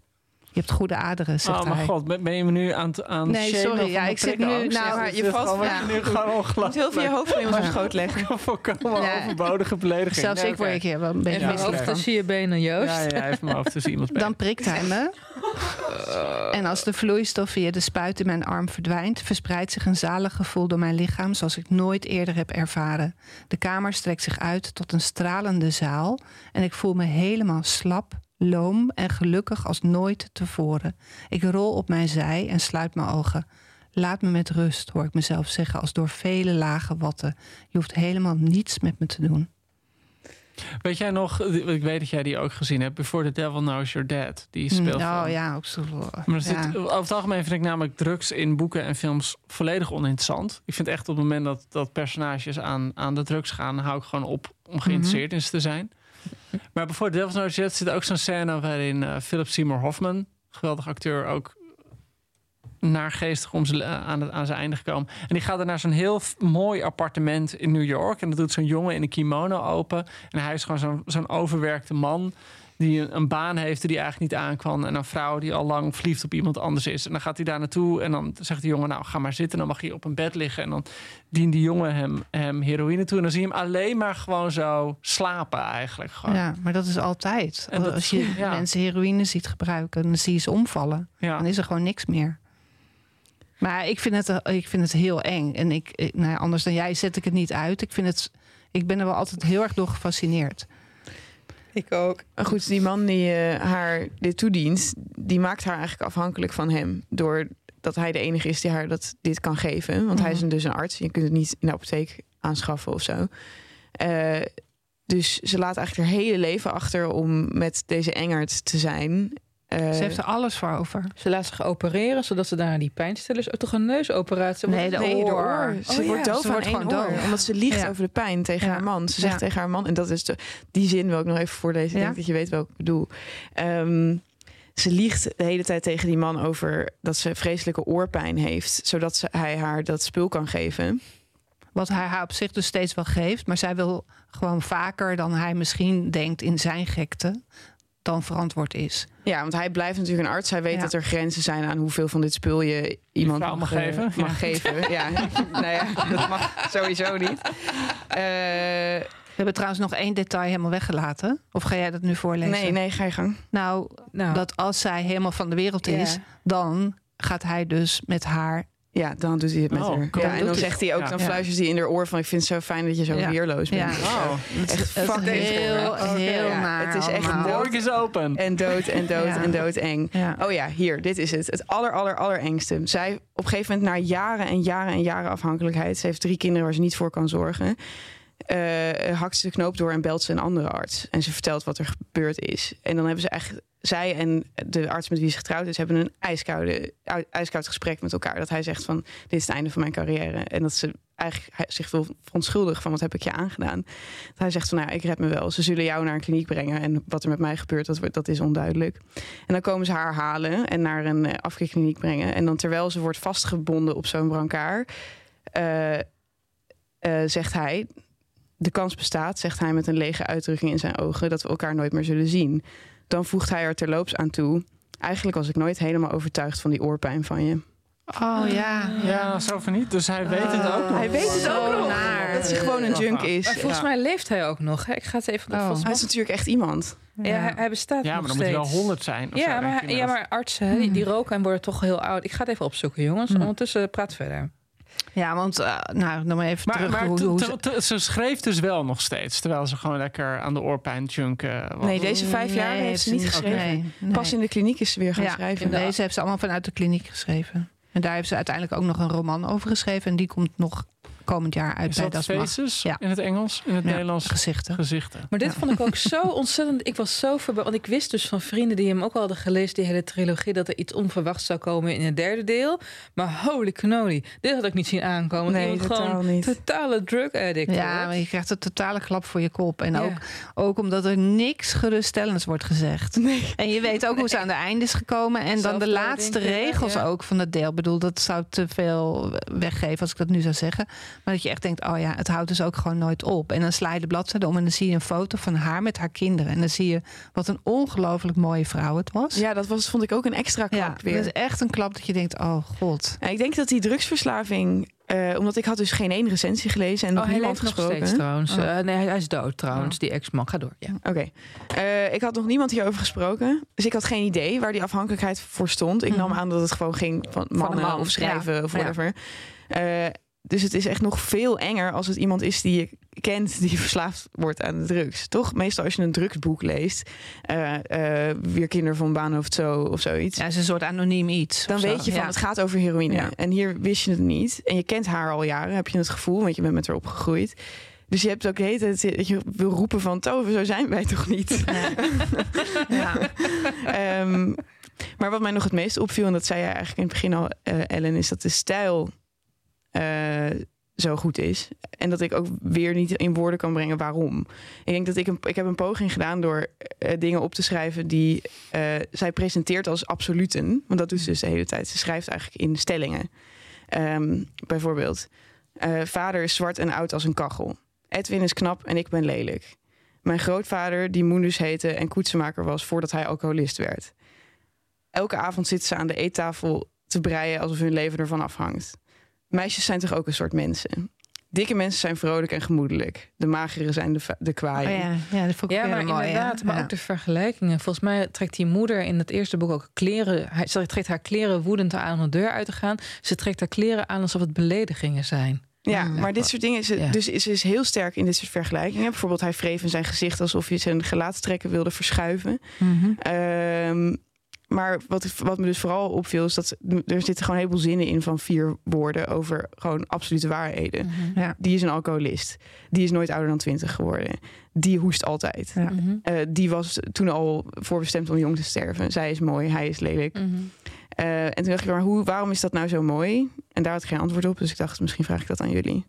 Je hebt goede aderen, zegt Oh hij. mijn god, ben je me nu aan het aan Nee, shamen sorry, ja, ik zit nu- nou, maar het je valt- gewoon- ja. nu gewoon Je moet ongelooflijk. heel veel je hoofd in onze schoot leggen. Volkomen Ja. overbodige belediging. Zelfs Nee, ik word hier wel een En beetje misselijk hoofd tussen je benen, Joost. Ja, ja, hij heeft mijn hoofd tussen iemands been. Dan prikt hij me. En als de vloeistof via de spuit in mijn arm verdwijnt, verspreidt zich een zalig gevoel door mijn lichaam zoals ik nooit eerder heb ervaren. De kamer strekt zich uit tot een stralende zaal en ik voel me helemaal slap, loom en gelukkig als nooit tevoren. Ik rol op mijn zij en sluit mijn ogen. Laat me met rust, hoor ik mezelf zeggen, als door vele lage watten. Je hoeft helemaal niets met me te doen. Weet jij nog, ik weet dat jij die ook gezien hebt, Before the Devil Knows You're Dead. Die speelt Oh ja, ook zo. Maar er over het algemeen vind ik namelijk drugs in boeken en films volledig oninteressant. Ik vind echt op het moment dat, dat personages aan, aan de drugs gaan, hou ik gewoon op om geïnteresseerd in ze te zijn. Maar Before the Devil Knows You're Dead zit ook zo'n scène waarin eh, Philip Seymour Hoffman, geweldig acteur, ook naargeestig om zijn, aan, het, aan zijn einde gekomen. En die gaat er naar zo'n heel mooi appartement in New York. En dat doet zo'n jongen in een kimono open. En hij is gewoon zo'n zo'n overwerkte man die een, baan heeft die eigenlijk niet aankwam. En een vrouw die al lang verliefd op iemand anders is. En dan gaat hij daar naartoe en dan zegt die jongen... nou, ga maar zitten, dan mag je op een bed liggen. En dan dient die jongen hem, hem heroïne toe. En dan zie je hem alleen maar gewoon zo slapen eigenlijk. Gewoon. Ja, maar dat is altijd. En Als je ja. mensen heroïne ziet gebruiken, dan zie je ze omvallen. Ja. Dan is er gewoon niks meer. Maar ik vind het, ik vind het heel eng. En ik, ik- nou ja, anders dan jij zet ik het niet uit. Ik, vind het, ik ben er wel altijd heel erg door gefascineerd. Ik ook. Maar goed, die man die eh, haar dit toedient, die maakt haar eigenlijk afhankelijk van hem. Doordat hij de enige is die haar dat, dit kan geven. Want hij is Mhm. een, dus een arts. Je kunt het niet in de apotheek aanschaffen of zo. Eh, dus ze laat eigenlijk haar hele leven achter om met deze engert te zijn. Eh, Ze heeft er alles voor over. Ze laat zich opereren, zodat ze daar die pijnstillers... Oh, toch een neusoperatie? Nee, de nee, de oor. oor. Ze Oh wordt ja, doof ze aan wordt één gewoon oor. doof. Omdat ze liegt Ja. over de pijn tegen Ja. haar man. Ze zegt Ja. tegen haar man, en dat is de, die zin wil ik nog even voorlezen. Ik Ja. denk dat je weet welke ik bedoel. Ehm, ze liegt de hele tijd tegen die man over dat ze vreselijke oorpijn heeft. Zodat ze, hij haar dat spul kan geven. Wat hij haar op zich dus steeds wel geeft. Maar zij wil gewoon vaker dan hij misschien denkt in zijn gekte. Dan verantwoord is. Ja, want hij blijft natuurlijk een arts. Hij weet Ja. dat er grenzen zijn aan hoeveel van dit spul je iemand vrouw mag eh, geven. Mag Ja. geven. Ja, nou ja, dat mag sowieso niet. Eh, We hebben trouwens nog één detail helemaal weggelaten. Of ga jij dat nu voorlezen? nee, nee, ga je gang. Nou, Nou, dat als zij helemaal van de wereld is, dan gaat hij dus met haar. Ja, dan doet hij het met Oh, haar. cool. Ja, en dan zegt hij ook, Ja. dan Ja. fluistert hij in haar oor van... ik vind het zo fijn dat je zo Ja. weerloos bent. Ja. Oh. Echt fucking heel, heel ja. naar Het is echt morgen is open. En dood en dood Ja. en dood eng. Ja. Oh ja, hier, dit is het. Het aller, aller, allerengste. Zij op een gegeven moment, na jaren en jaren en jaren afhankelijkheid... ze heeft drie kinderen waar ze niet voor kan zorgen... eh, hakt ze de knoop door en belt ze een andere arts. En ze vertelt wat er gebeurd is. En dan hebben ze echt... Zij en de arts met wie ze getrouwd is... hebben een ijskoude, ijskoud gesprek met elkaar. Dat hij zegt van, dit is het einde van mijn carrière. En dat ze eigenlijk zich wil verontschuldigen van... wat heb ik je aangedaan? Dat hij zegt van, nou ik red me wel. Ze zullen jou naar een kliniek brengen. En wat er met mij gebeurt, dat, dat is onduidelijk. En dan komen ze haar halen en naar een eh, afkeerkliniek brengen. En dan terwijl ze wordt vastgebonden op zo'n brancard... eh, eh, zegt hij... De kans bestaat, zegt hij met een lege uitdrukking in zijn ogen... dat we elkaar nooit meer zullen zien. Dan voegt hij er terloops aan toe... Eigenlijk was ik nooit helemaal overtuigd van die oorpijn van je. Oh ja. Ja, zo van niet. Dus hij weet het ook nog. Hij weet het ook nog. naar. Dat hij gewoon een junk is. Maar volgens Ja. mij leeft hij ook nog. hè? Ik ga het even... Oh. volgens Hij is natuurlijk echt iemand. ja, hij, hij bestaat Ja, nog maar dan moet hij wel steeds. 100 zijn. of Ja maar, ja, maar artsen die, die roken en worden toch heel oud. Ik ga het even opzoeken, jongens. Hmm. Ondertussen praat verder. Ja, want uh, nou, dan maar even Maar, terug. maar hoe, ze- ze schreef dus wel nog steeds. Terwijl ze gewoon lekker aan de oorpijn junken was. Nee, deze vijf jaar heeft ze niet geschreven. Nee, nee. Pas in de kliniek is ze weer gaan ja, schrijven. Deze heeft ze allemaal vanuit de kliniek geschreven. En daar heeft ze uiteindelijk ook nog een roman over geschreven. En die komt nog komend jaar uit Is bij dat faces Ja. in het Engels? In het Ja, Nederlands? gezichten. Gezichten. Maar dit vond ik ook zo ontzettend. Ik was zo verbaasd. Want ik wist dus van vrienden die hem ook al hadden gelezen, die hele trilogie, dat er iets onverwachts zou komen in het derde deel. Maar holy cannoli, dit had ik niet zien aankomen. Nee, Iemand totaal gewoon niet. totale drug addict. Ja, maar je krijgt een totale klap voor je kop. En Ja. ook, ook omdat er niks geruststellends wordt gezegd. En je weet ook hoe ze aan de einde is gekomen. En dan de laatste ja, regels ja. ook van het deel. Ik bedoel, dat zou te veel weggeven als ik dat nu zou zeggen. Maar dat je echt denkt, oh ja, het houdt dus ook gewoon nooit op. En dan sla je de bladzijde om en dan zie je een foto van haar met haar kinderen. En dan zie je wat een ongelooflijk mooie vrouw het was. Ja, dat was, vond ik ook een extra klap Ja, dat weer. is echt een klap dat je denkt, oh god. Ja, ik denk dat die drugsverslaving... eh, omdat ik had dus geen één recensie gelezen en nog Oh, hij niemand leeft nog gesproken. steeds trouwens. Oh. Eh, nee, hij is dood trouwens, die ex-man. Ga door. Ja. Oké. Eh, ik had nog niemand hierover gesproken. Dus ik had geen idee waar die afhankelijkheid voor stond. Ik nam Mhm. aan dat het gewoon ging van mannen man, of schrijven ja. of Ja. whatever. Eh, dus het is echt nog veel enger als het iemand is die je kent die verslaafd wordt aan de drugs. Toch? Meestal als je een drugsboek leest, eh Weer kinderen van Baanhoofd zo of zoiets. Ja, het is een soort anoniem iets. Dan of zo. weet je van Ja. het gaat over heroïne. Ja. En hier wist je het niet. En je kent haar al jaren, heb je het gevoel, want je bent met haar opgegroeid. Dus je hebt ook de hele tijd dat je wil roepen van Tove, zo zijn wij toch niet? Ja. Ehm, maar wat mij nog het meest opviel, en dat zei jij eigenlijk in het begin al, eh, Ellen, is dat de stijl eh, zo goed is. En dat ik ook weer niet in woorden kan brengen waarom. Ik denk dat ik een, ik heb een poging gedaan door eh, dingen op te schrijven die eh, zij presenteert als absoluten. Want dat doet ze dus de hele tijd. Ze schrijft eigenlijk in stellingen. Ehm, bijvoorbeeld, vader is zwart en oud als een kachel. Edwin is knap en ik ben lelijk. Mijn grootvader, die Moendus heette en koetsenmaker was voordat hij alcoholist werd. Elke avond zitten ze aan de eettafel te breien alsof hun leven ervan afhangt. Meisjes zijn toch ook een soort mensen? Dikke mensen zijn vrolijk en gemoedelijk. De magere zijn de, de Oh kwaaien. ja, ja, dat vond ik Ja, maar mooi, inderdaad. Maar ook de vergelijkingen. Volgens mij trekt die moeder in het eerste boek ook kleren. Hij, ze trekt haar kleren woedend aan om de deur uit te gaan. Ze trekt haar kleren aan alsof het beledigingen zijn. Ja, Mm. maar dit soort dingen is, Ja. dus is, is heel sterk in dit soort vergelijkingen. Bijvoorbeeld, hij wreef in zijn gezicht alsof hij zijn gelaatstrekken wilde verschuiven. Ehm, maar wat, wat me dus vooral opviel, is dat er zitten gewoon een heleboel zinnen in van vier woorden over gewoon absolute waarheden. Ja. Die is een alcoholist. Die is nooit ouder dan twintig geworden. Die hoest altijd. Ja. Mhm. Eh, die was toen al voorbestemd om jong te sterven. Zij is mooi, hij is lelijk. Mhm. Eh, en toen dacht ik, maar hoe, waarom is dat nou zo mooi? En daar had ik geen antwoord op. Dus ik dacht, misschien vraag ik dat aan jullie.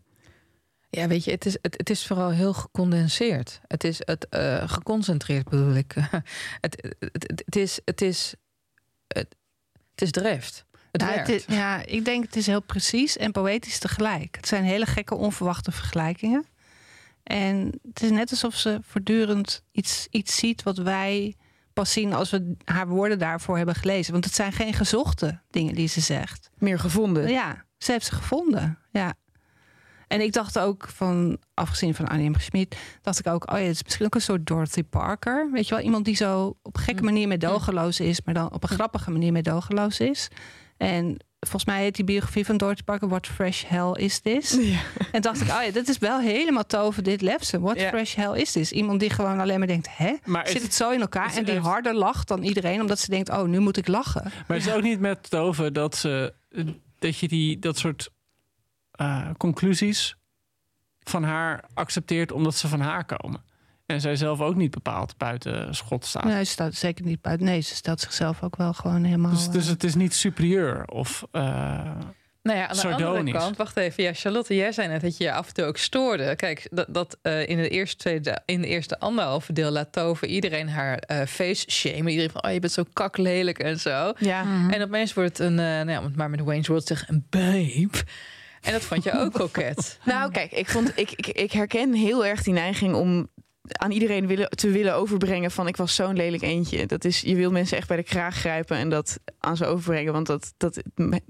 Ja, weet je, het is, het, het is vooral heel gecondenseerd. Het is het eh, geconcentreerd, bedoel ik. het, het, het, het is, het is, het is drift. Het Nou, werkt. is- ja, ik denk het is heel precies en poëtisch tegelijk. Het zijn hele gekke, onverwachte vergelijkingen. En het is net alsof ze voortdurend iets, iets ziet wat wij pas zien als we haar woorden daarvoor hebben gelezen. Want het zijn geen gezochte dingen die ze zegt. Meer gevonden. Ja, ze heeft ze gevonden. Ja. En ik dacht ook van, afgezien van Annie M. Schmid, dacht ik ook, oh ja, het is misschien ook een soort Dorothy Parker. Weet je wel, iemand die zo op een gekke manier meedogenloos is, maar dan op een grappige manier meedogenloos is. En volgens mij heet die biografie van Dorothy Parker What Fresh Hell Is This? Ja. En dacht ik, oh ja, dat is wel helemaal tover dit Lefsen. What Ja. fresh hell is this? Iemand die gewoon alleen maar denkt, hè? Maar Zit het, het zo in elkaar? En die harder lacht dan iedereen, omdat ze denkt, oh, nu moet ik lachen. maar het is ook niet met Tove dat, ze, dat je die, dat soort eh, conclusies van haar accepteert omdat ze van haar komen. En zij zelf ook niet bepaald buiten schot staat. Nee, ze staat zeker niet buiten. Nee, ze stelt zichzelf ook wel gewoon helemaal... Dus, dus eh, het is niet superieur of. eh, Nou ja, aan de andere Sardonisch. kant, wacht even. Ja, Charlotte, jij zei net dat je je af en toe ook stoorde. Kijk, dat, dat eh, in, de eerste tweede, in de eerste anderhalve deel laat Tove iedereen haar eh, face shamen. Iedereen van, oh, je bent zo kaklelijk en zo. Ja. En opeens wordt het een, eh, nou ja, om het maar met Wayne's World te zeggen, een babe. En dat vond je ook koket. Nou, kijk, ik, vond, ik, ik, ik herken heel erg die neiging om aan iedereen willen, te willen overbrengen van ik was zo'n lelijk eentje. Dat is, je wil mensen echt bij de kraag grijpen en dat aan ze overbrengen. Want dat, dat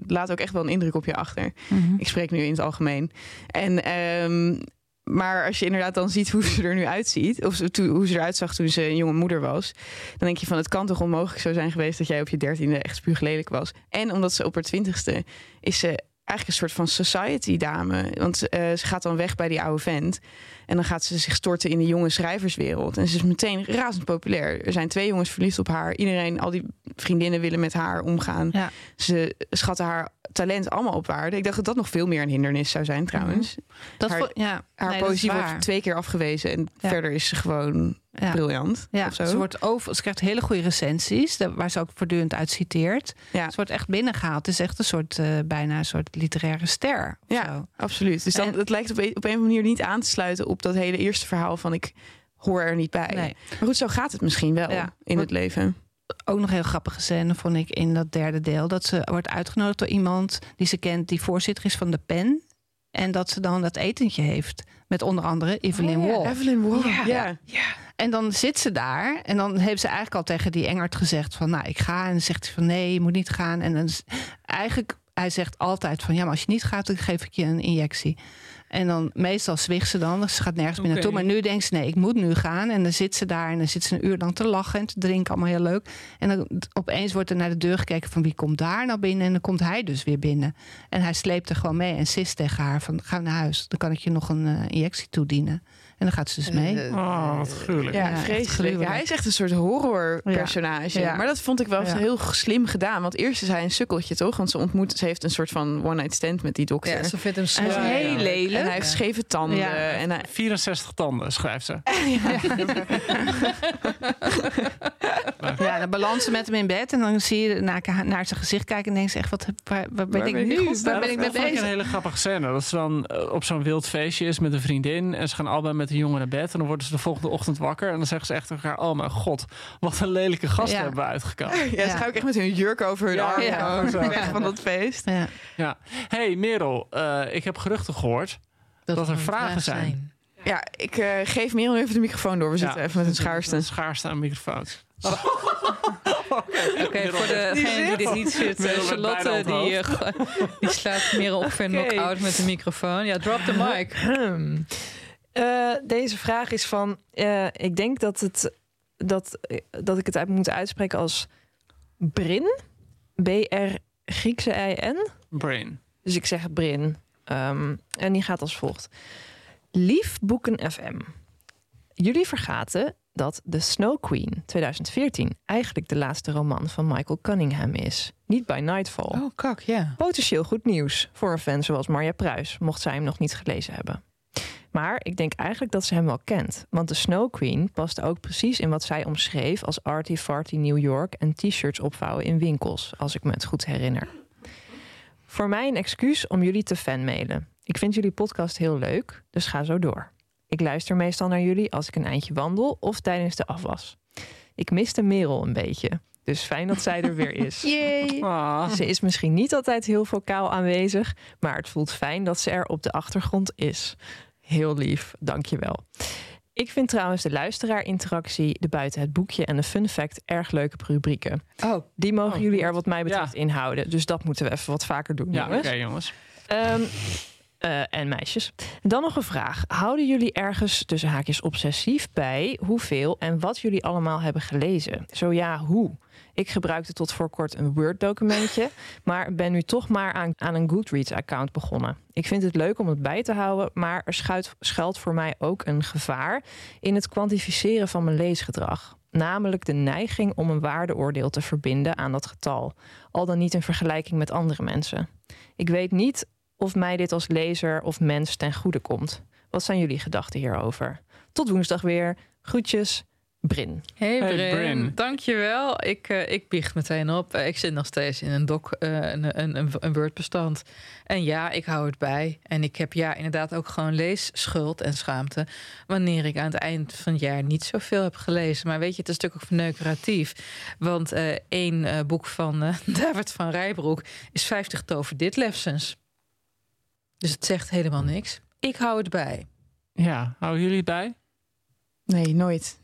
laat ook echt wel een indruk op je achter. Mhm. Ik spreek nu in het algemeen. En, ehm, maar als je inderdaad dan ziet hoe ze er nu uitziet, of hoe ze eruit zag toen ze een jonge moeder was, dan denk je van het kan toch onmogelijk zo zijn geweest dat jij op je dertiende echt spuuglelijk was. En omdat ze op haar twintigste is ze eigenlijk een soort van society dame. Want eh, ze gaat dan weg bij die oude vent. En dan gaat ze zich storten in de jonge schrijverswereld. En ze is meteen razend populair. Er zijn twee jongens verliefd op haar. Iedereen, al die vriendinnen willen met haar omgaan. Ja. Ze schatten haar talent allemaal op waarde. Ik dacht dat dat nog veel meer een hindernis zou zijn trouwens. Dat Haar- ja, Haar nee, poëzie wordt twee keer afgewezen. En Ja. verder is ze gewoon Ja. briljant. Ja, ze, wordt over, ze krijgt hele goede recensies, waar ze ook voortdurend uit citeert. Ja. Ze wordt echt binnengehaald. Het is echt een soort, eh, bijna een soort literaire ster. Ja. zo. Absoluut. Dus dan, En- het lijkt op een, op een manier niet aan te sluiten op dat hele eerste verhaal van ik hoor er niet bij. Nee. Maar goed, zo gaat het misschien wel Ja. in het leven. Ook nog heel grappige scène vond ik in dat derde deel. Dat ze wordt uitgenodigd door iemand die ze kent, die voorzitter is van de PEN. En dat ze dan dat etentje heeft. Met onder andere Evelyn Waugh. Evelyn Waugh. Ja. En dan zit ze daar en dan heeft ze eigenlijk al tegen die Engert gezegd van, nou, ik ga. En dan zegt hij van, nee, je moet niet gaan. En dan is, eigenlijk, hij zegt altijd van, ja, maar als je niet gaat, dan geef ik je een injectie. En dan meestal zwicht ze dan, dus ze gaat nergens meer naartoe. Maar nu denkt ze, nee, ik moet nu gaan. En dan zit ze daar en dan zit ze een uur lang te lachen en te drinken, allemaal heel leuk. En dan opeens wordt er naar de deur gekeken van, wie komt daar nou binnen? En dan komt hij dus weer binnen. En hij sleept er gewoon mee en sist tegen haar van, ga naar huis. Dan kan ik je nog een eh, injectie toedienen. En dan gaat ze dus mee. Eh, Oh, wat gruwelijk. Ja, vreselijk. gruwelijk. Hij is echt een soort horrorpersonage. Ja. Maar dat vond ik wel Ja. heel slim gedaan. Want eerst is hij een sukkeltje, toch? Want ze ontmoet, ze heeft een soort van one-night stand met die dokter. Ja, ze vindt hem Hij is zo heel lelijk. En hij heeft scheve tanden. Ja. En hij, 64 tanden, schrijft ze. Ja, dan balans ze met hem in bed en dan zie je naar, naar zijn gezicht kijken en denk je echt, wat, heb- waar, waar ben Waar ik ben nu? ik? Waar ben ik mee dat vond ik bezig? een hele grappige scène. Dat ze dan eh, op zo'n wild feestje is met een vriendin. En ze gaan allebei met een jongen naar bed. En dan worden ze de volgende ochtend wakker. En dan zeggen ze echt tegen elkaar... Oh mijn god, wat een lelijke gast Ja. hebben we uitgekomen. ja, ze gaan ook echt met hun jurk over hun Ja, arm ja. weg van dat feest. Ja. Ja. hey, Merel, eh, ik heb geruchten gehoord. Dat er vragen zijn. Ja, ik eh, geef Merel even de microfoon door. We zitten even met een schaarste. Een schaarste aan microfoons. Oké, voor degene die dit niet zit. Merel eh, Charlotte op die, die slaat meer ongeveer Oké. knock-out met de microfoon. Ja, drop the mic. Hmm. Eh, deze vraag is van... eh, ik denk dat, het, dat, dat ik het uit moet uitspreken als Brin. B-R Griekse I-N. Brain. Dus ik zeg Brin. Ehm, en die gaat als volgt. Lief Boeken FM. Jullie vergaten dat The Snow Queen 2014 eigenlijk de laatste roman van Michael Cunningham is. Niet bij Nightfall. Oh, kak, ja. Potentieel goed nieuws voor een fan zoals Marja Pruis, mocht zij hem nog niet gelezen hebben. Maar ik denk eigenlijk dat ze hem wel kent. Want de Snow Queen past ook precies in wat zij omschreef als arty farty New York en t-shirts opvouwen in winkels, als ik me het goed herinner. Voor mij een excuus om jullie te fanmailen. Ik vind jullie podcast heel leuk, dus ga zo door. Ik luister meestal naar jullie als ik een eindje wandel of tijdens de afwas. Ik miste Merel een beetje, dus fijn dat zij er weer is. Yay. Ah. Ze is misschien niet altijd heel vocaal aanwezig, maar het voelt fijn dat ze er op de achtergrond is. Heel lief, dankjewel. Ik vind trouwens de luisteraar-interactie, de buiten het boekje en de fun fact erg leuke rubrieken. Oh, Die mogen Oh, jullie er wat mij betreft Ja. inhouden. Dus dat moeten we even wat vaker doen, Ja, oké jongens. jongens. Ehm, eh, en meisjes. Dan nog een vraag. Houden jullie ergens tussen haakjes obsessief bij hoeveel en wat jullie allemaal hebben gelezen? Zo ja, hoe? Ik gebruikte tot voor kort een Word-documentje, maar ben nu toch maar aan, een Goodreads-account begonnen. Ik vind het leuk om het bij te houden, maar er schuilt, schuilt voor mij ook een gevaar in het kwantificeren van mijn leesgedrag. Namelijk de neiging om een waardeoordeel te verbinden aan dat getal, al dan niet in vergelijking met andere mensen. Ik weet niet of mij dit als lezer of mens ten goede komt. Wat zijn jullie gedachten hierover? Tot woensdag weer. Groetjes, Brin. Hey, Hey, Brin. Brin. Dankjewel. Ik, eh, ik biecht meteen op. Eh, ik zit nog steeds in een doc, eh, een, een, een, een Word-bestand. En ja, ik hou het bij. En ik heb ja inderdaad ook gewoon leesschuld en schaamte... wanneer ik aan het eind van het jaar niet zoveel heb gelezen. Maar weet je, het is natuurlijk ook verneukeratief. Want eh één eh, boek van eh, David van Rijbroek... is 50 tover dit lessons. Dus het zegt helemaal niks. Ik hou het bij. Ja, houden jullie het bij? Nee, nooit.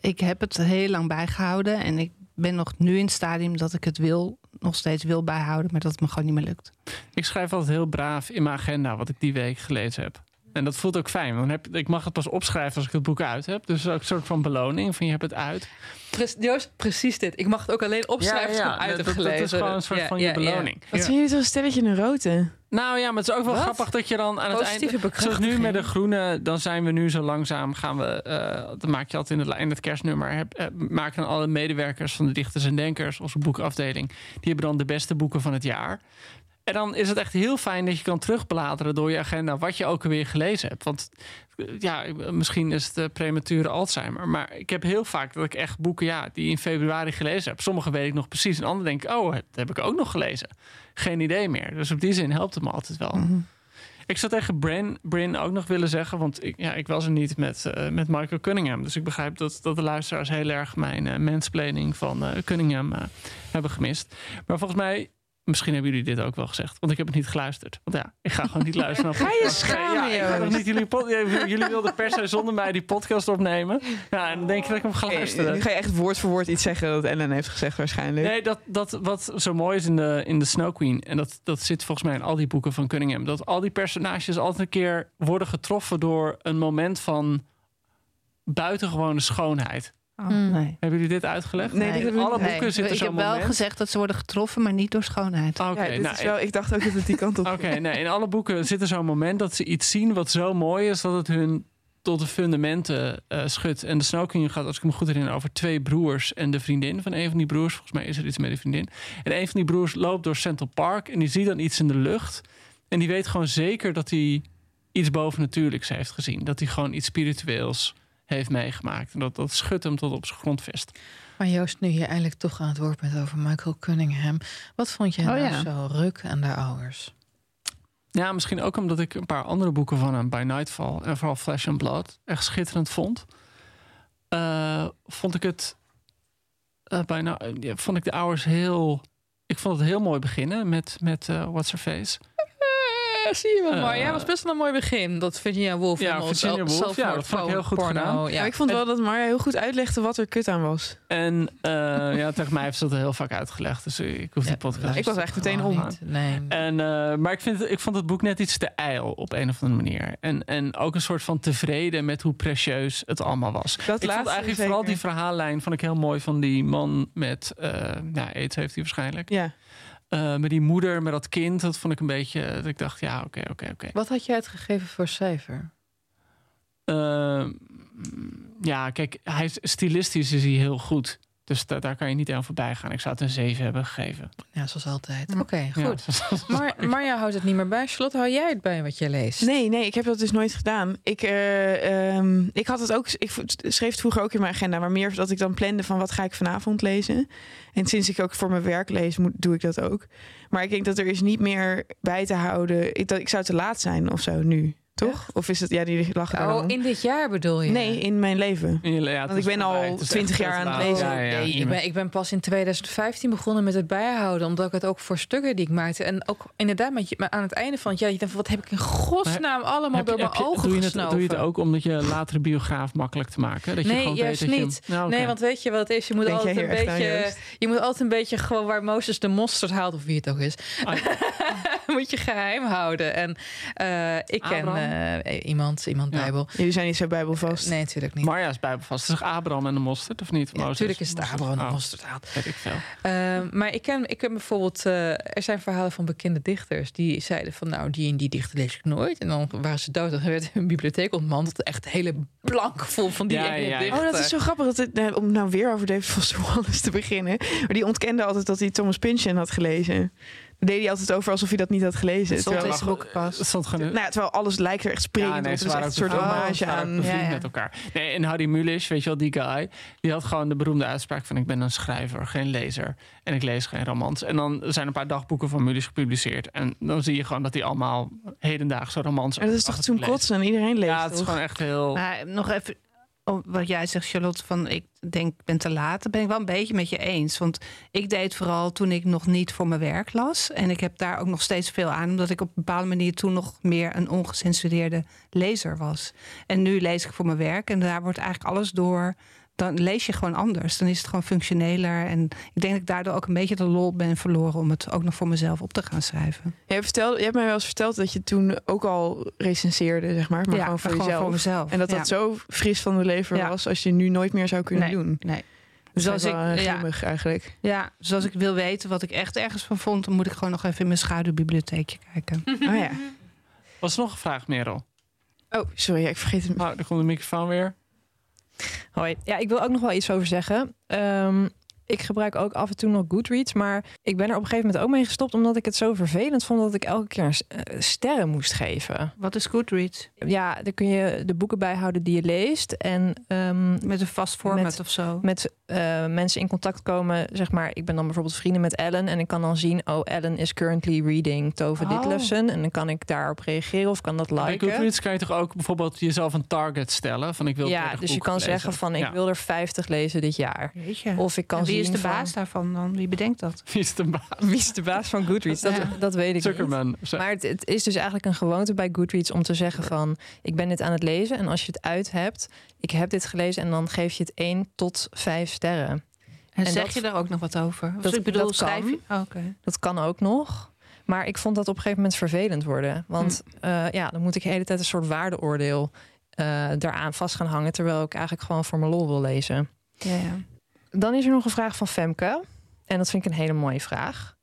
Ik heb het heel lang bijgehouden en ik ben nog nu in het stadium dat ik het wil, nog steeds wil bijhouden, maar dat het me gewoon niet meer lukt. Ik schrijf altijd heel braaf in mijn agenda wat ik die week gelezen heb. En dat voelt ook fijn. Want dan heb, ik mag het pas opschrijven als ik het boek uit heb. Dus ook een soort van beloning. Van je hebt het uit. Pre- Joost, precies dit. Ik mag het ook alleen opschrijven als ik hem uit heb dat, gelezen. dat is gewoon een soort Ja, van ja, je ja. beloning. Wat Ja. zijn jullie toch een stelletje neuroten? Nou ja, maar het is ook wel Wat? grappig dat je dan aan het Positieve einde... Zoals nu met de groene, dan zijn we nu zo langzaam gaan we... eh dat maak je altijd in het, in het kerstnummer. Heb, eh, maken dan alle medewerkers van de dichters en denkers... onze boekafdeling, die hebben dan de beste boeken van het jaar. En dan is het echt heel fijn dat je kan terugbladeren door je agenda... wat je ook alweer gelezen hebt. Want eh, ja, misschien is het eh, premature Alzheimer. Maar ik heb heel vaak dat ik echt boeken ja, die in februari gelezen heb. Sommige weet ik nog precies. En andere denk ik, oh, dat heb ik ook nog gelezen. Geen idee meer. Dus op die zin helpt het me altijd wel. Ik zou tegen Brin, Brin ook nog willen zeggen, want ik, ja, ik was er niet met, eh, met Michael Cunningham. Dus ik begrijp dat, dat de luisteraars heel erg mijn eh mansplaining van eh, Cunningham eh, hebben gemist. Maar volgens mij, misschien hebben jullie dit ook wel gezegd, want ik heb het niet geluisterd. Want ja, ik ga gewoon niet luisteren. Naar Ga je schamen, Ja, ik ga niet jullie, jullie wilden per se zonder mij die podcast opnemen. Ja, en dan denk je dat ik hem ga luisteren. Nu ga je echt woord voor woord iets zeggen dat Ellen heeft gezegd waarschijnlijk. Nee, dat, dat, wat zo mooi is in de, in de Snow Queen... en dat, dat zit volgens mij in al die boeken van Cunningham... dat al die personages altijd een keer worden getroffen... door een moment van buitengewone schoonheid. Oh, Mm. nee. Hebben jullie dit uitgelegd? Nee, dit alle boeken zit er ik zo'n heb wel moment... gezegd dat ze worden getroffen, maar niet door schoonheid. Oké, ja, nou, wel, ik dacht ook dat het die kant op Oké, nee, in alle boeken zit er zo'n moment dat ze iets zien wat zo mooi is dat het hun tot de fundamenten eh, schudt. En de Snow King gaat, als ik me goed herinner, over twee broers en de vriendin van een van die broers. Volgens mij is er iets met die vriendin. En een van die broers loopt door Central Park en die ziet dan iets in de lucht. En die weet gewoon zeker dat hij iets bovennatuurlijks heeft gezien. Dat hij gewoon iets spiritueels heeft meegemaakt. En dat, dat schudt hem tot op zijn grondvest. Maar Joost, nu je eindelijk toch aan het woord bent over Michael Cunningham. Wat vond jij Oh, nou ja. zo ruk aan de ouders? Ja, misschien ook omdat ik een paar andere boeken van hem, By Nightfall en vooral Flesh and Blood, echt schitterend vond. Eh, vond ik het, eh, bijna, ja, vond ik de ouders heel, ik vond het heel mooi beginnen met, met eh, What's Her Face. Eh, zie je wel, maar ja, was best wel een mooi begin. Dat Virginia Woolf Ja, Virginia zelf- Woolf, ja, dat vond ik heel goed porno, gedaan. Ja. Ik vond wel dat Marja heel goed uitlegde wat er kut aan was. En eh, ja, tegen mij heeft ze dat heel vaak uitgelegd, dus ik hoef die Ja, podcast. Ik was echt meteen om. Nee. En, eh, maar ik, vind, ik vond het boek net iets te ijl op een of andere manier. En, en ook een soort van tevreden met hoe precieus het allemaal was. Dat ik vond laatste eigenlijk vooral die verhaallijn vond ik heel mooi van die man met eh ja, aids heeft hij waarschijnlijk. Ja. Eh, met die moeder, met dat kind, dat vond ik een beetje. Dat ik dacht, ja, oké, oké, oké. Wat had jij uitgegeven voor cijfer? Eh, ja, kijk, hij is, stilistisch is hij heel goed. Dus da- daar kan je niet aan voorbij gaan. Ik zou het een 7 hebben gegeven. Ja, zoals altijd. Oké, goed. Maar Marja houdt het niet meer bij. Charlotte, hou jij het bij wat je leest? Nee, nee, ik heb dat dus nooit gedaan. Ik, eh, ehm, ik had het ook, ik schreef het vroeger ook in mijn agenda, maar meer dat ik dan plande van wat ga ik vanavond lezen. En sinds ik ook voor mijn werk lees, moet, doe ik dat ook. Maar ik denk dat er is niet meer bij te houden. Ik, dat, ik zou te laat zijn of zo nu, toch? Of is het, ja, die lachen daar Oh, dan. in dit jaar bedoel je? Nee, in mijn leven. Ja, Want ik ben al voorbij. Het is 20 echt jaar aan het lezen. Ja, ja, nee, ik ben, ik ben pas in 2015 begonnen met het bijhouden. Omdat ik het ook voor stukken die ik maakte. En ook inderdaad met je, maar aan het einde van het jaar. Je denkt, wat heb ik in godsnaam allemaal Heb je- door mijn je- ogen doe je, het, doe je het ook omdat je latere biograaf makkelijk te maken? Dat je Nee, gewoon juist weet dat je- niet. Nou, oké. Nee, want weet je wat het is? Je moet, Denk altijd een, beetje, je moet altijd een beetje gewoon waar Mozes de mosterd haalt, of wie het ook is, Ah, moet je geheim houden. En eh, ik ken Eh, iemand, iemand Ja. Bijbel. Jullie zijn niet zo bijbelvast. Nee, natuurlijk niet. Marja is bijbelvast. Het is toch Abraham en de mosterd, of niet? Ja, natuurlijk is het. Abraham de Oh, mosterd haalt. Weet ik veel. Eh, maar ik ken, ik ken bijvoorbeeld, eh, er zijn verhalen van bekende dichters die zeiden van nou, die en die dichter lees ik nooit. En dan waren ze dood en werd hun bibliotheek ontmanteld. Echt hele blank vol van die Ja, ja. Oh, dat is zo grappig. Dat het, eh, om nou weer over David Foster Wallace te beginnen. Maar die ontkende altijd dat hij Thomas Pynchon had gelezen. Deed hij altijd over alsof hij dat niet had gelezen. Het stond Terwijl, in zijn boekenpas. Het stond gewoon... nou ja, terwijl alles lijkt er echt sprekend Ja, nee, op. ze Het is waren echt een soort hommage aan... Ja, ja. met elkaar. Nee, en Harry Mulisch, weet je wel, die guy, die had gewoon de beroemde uitspraak van ik ben een schrijver, geen lezer. En ik lees geen romans. En dan zijn een paar dagboeken van Mulisch gepubliceerd. En dan zie je gewoon dat hij allemaal hedendaagse romans... Maar dat is toch en toen kotsen en iedereen leest Ja, het is toch? gewoon echt heel... Maar nog even wat jij zegt, Charlotte, van ik denk ik ben te laat, ben ik wel een beetje met je eens. Want ik deed vooral toen ik nog niet voor mijn werk las. En ik heb daar ook nog steeds veel aan, omdat ik op een bepaalde manier toen nog meer een ongecensureerde lezer was. En nu lees ik voor mijn werk en daar wordt eigenlijk alles door. Dan lees je gewoon anders. Dan is het gewoon functioneler. En ik denk dat ik daardoor ook een beetje de lol ben verloren om het ook nog voor mezelf op te gaan schrijven. Je hebt, verteld, je hebt mij wel eens verteld dat je toen ook al recenseerde, zeg maar. Maar ja, gewoon voor gewoon jezelf. voor mezelf. En dat ja. dat zo fris van de lever Ja. was als je nu nooit meer zou kunnen Nee, doen. Nee. Dus Zoals ik, ja, eigenlijk. ja, dus als ik wil weten wat ik echt ergens van vond, dan moet ik gewoon nog even in mijn schaduwbibliotheekje kijken. Oh ja. Was er nog een vraag, Merel? Oh, sorry, ik vergeet het. Nou, daar komt de microfoon weer. Hoi. Ja, ik wil ook nog wel iets over zeggen. Ehm, ik gebruik ook af en toe nog Goodreads, maar ik ben er op een gegeven moment ook mee gestopt omdat ik het zo vervelend vond dat ik elke keer eh, sterren moest geven. Wat is Goodreads? Ja, dan kun je de boeken bijhouden die je leest en ehm, Met een vast format Met- of zo? met eh, mensen in contact komen. Zeg maar, ik ben dan bijvoorbeeld vrienden met Ellen en ik kan dan zien, oh, Ellen is currently reading Tove Oh. Ditlevsen en dan kan ik daarop reageren of kan dat Bij liken. Goodreads kan je toch ook bijvoorbeeld jezelf een target stellen? Van ik wil Ja, 30 dus je kan lezen. zeggen van ik Ja. wil er 50 lezen dit jaar. Weet je. Of ik kan wie is de van- baas daarvan dan? Wie bedenkt dat? Wie is de baas? Wie is de baas van Goodreads? Dat, Ja. dat weet ik niet. Zuckerman. Zo. Maar het, het is dus eigenlijk een gewoonte bij Goodreads om te zeggen van... ik ben dit aan het lezen en als je het uit hebt... ik heb dit gelezen en dan geef je het 1 tot 5 sterren. En, En zeg dat- je daar ook nog wat over? Dat- ik bedoel, dat schrijf kan. je... Oh, Oké. Dat kan ook nog. Maar ik vond dat op een gegeven moment vervelend worden. Want eh, ja, dan moet ik de hele tijd een soort waardeoordeel eh daaraan vast gaan hangen... terwijl ik eigenlijk gewoon voor mijn lol wil lezen. Ja, ja. Dan is er nog een vraag van Femke. En dat vind ik een hele mooie vraag.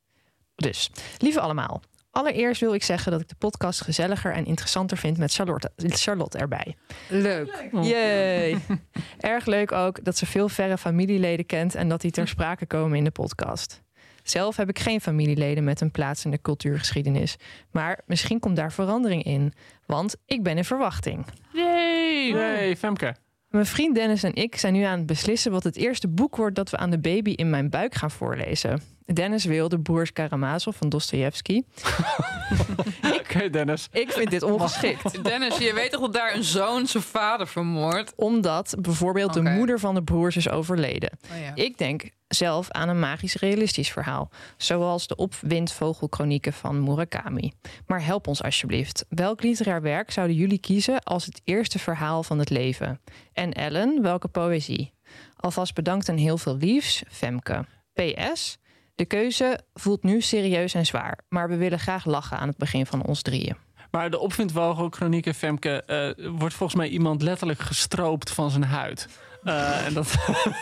Dus, lieve allemaal. Allereerst wil ik zeggen dat ik de podcast gezelliger en interessanter vind met Charlotte, Charlotte erbij. Leuk. Oh. Yay! Erg leuk ook dat ze veel verre familieleden kent en dat die ter sprake komen in de podcast. Zelf heb ik geen familieleden met een plaats in de cultuurgeschiedenis. Maar misschien komt daar verandering in. Want ik ben in verwachting. Hey, Femke. Mijn vriend Dennis en ik zijn nu aan het beslissen wat het eerste boek wordt dat we aan de baby in mijn buik gaan voorlezen. Dennis wil de Broers Karamazov van Dostoevsky. Oké, Dennis. Ik vind dit ongeschikt. Dennis, je weet toch dat daar een zoon zijn vader vermoordt? Omdat bijvoorbeeld de moeder van de broers is overleden. Oh ja. Ik denk zelf aan een magisch realistisch verhaal. Zoals de opwindvogelchronieken van Murakami. Maar help ons alsjeblieft. Welk literair werk zouden jullie kiezen als het eerste verhaal van het leven? En Ellen, welke poëzie? Alvast bedankt en heel veel liefs, Femke. PS. De keuze voelt nu serieus en zwaar. Maar we willen graag lachen aan het begin van ons drieën. Maar de opvindwogelchronieken, Femke, eh, wordt volgens mij iemand letterlijk gestroopt van zijn huid. Eh, en dat,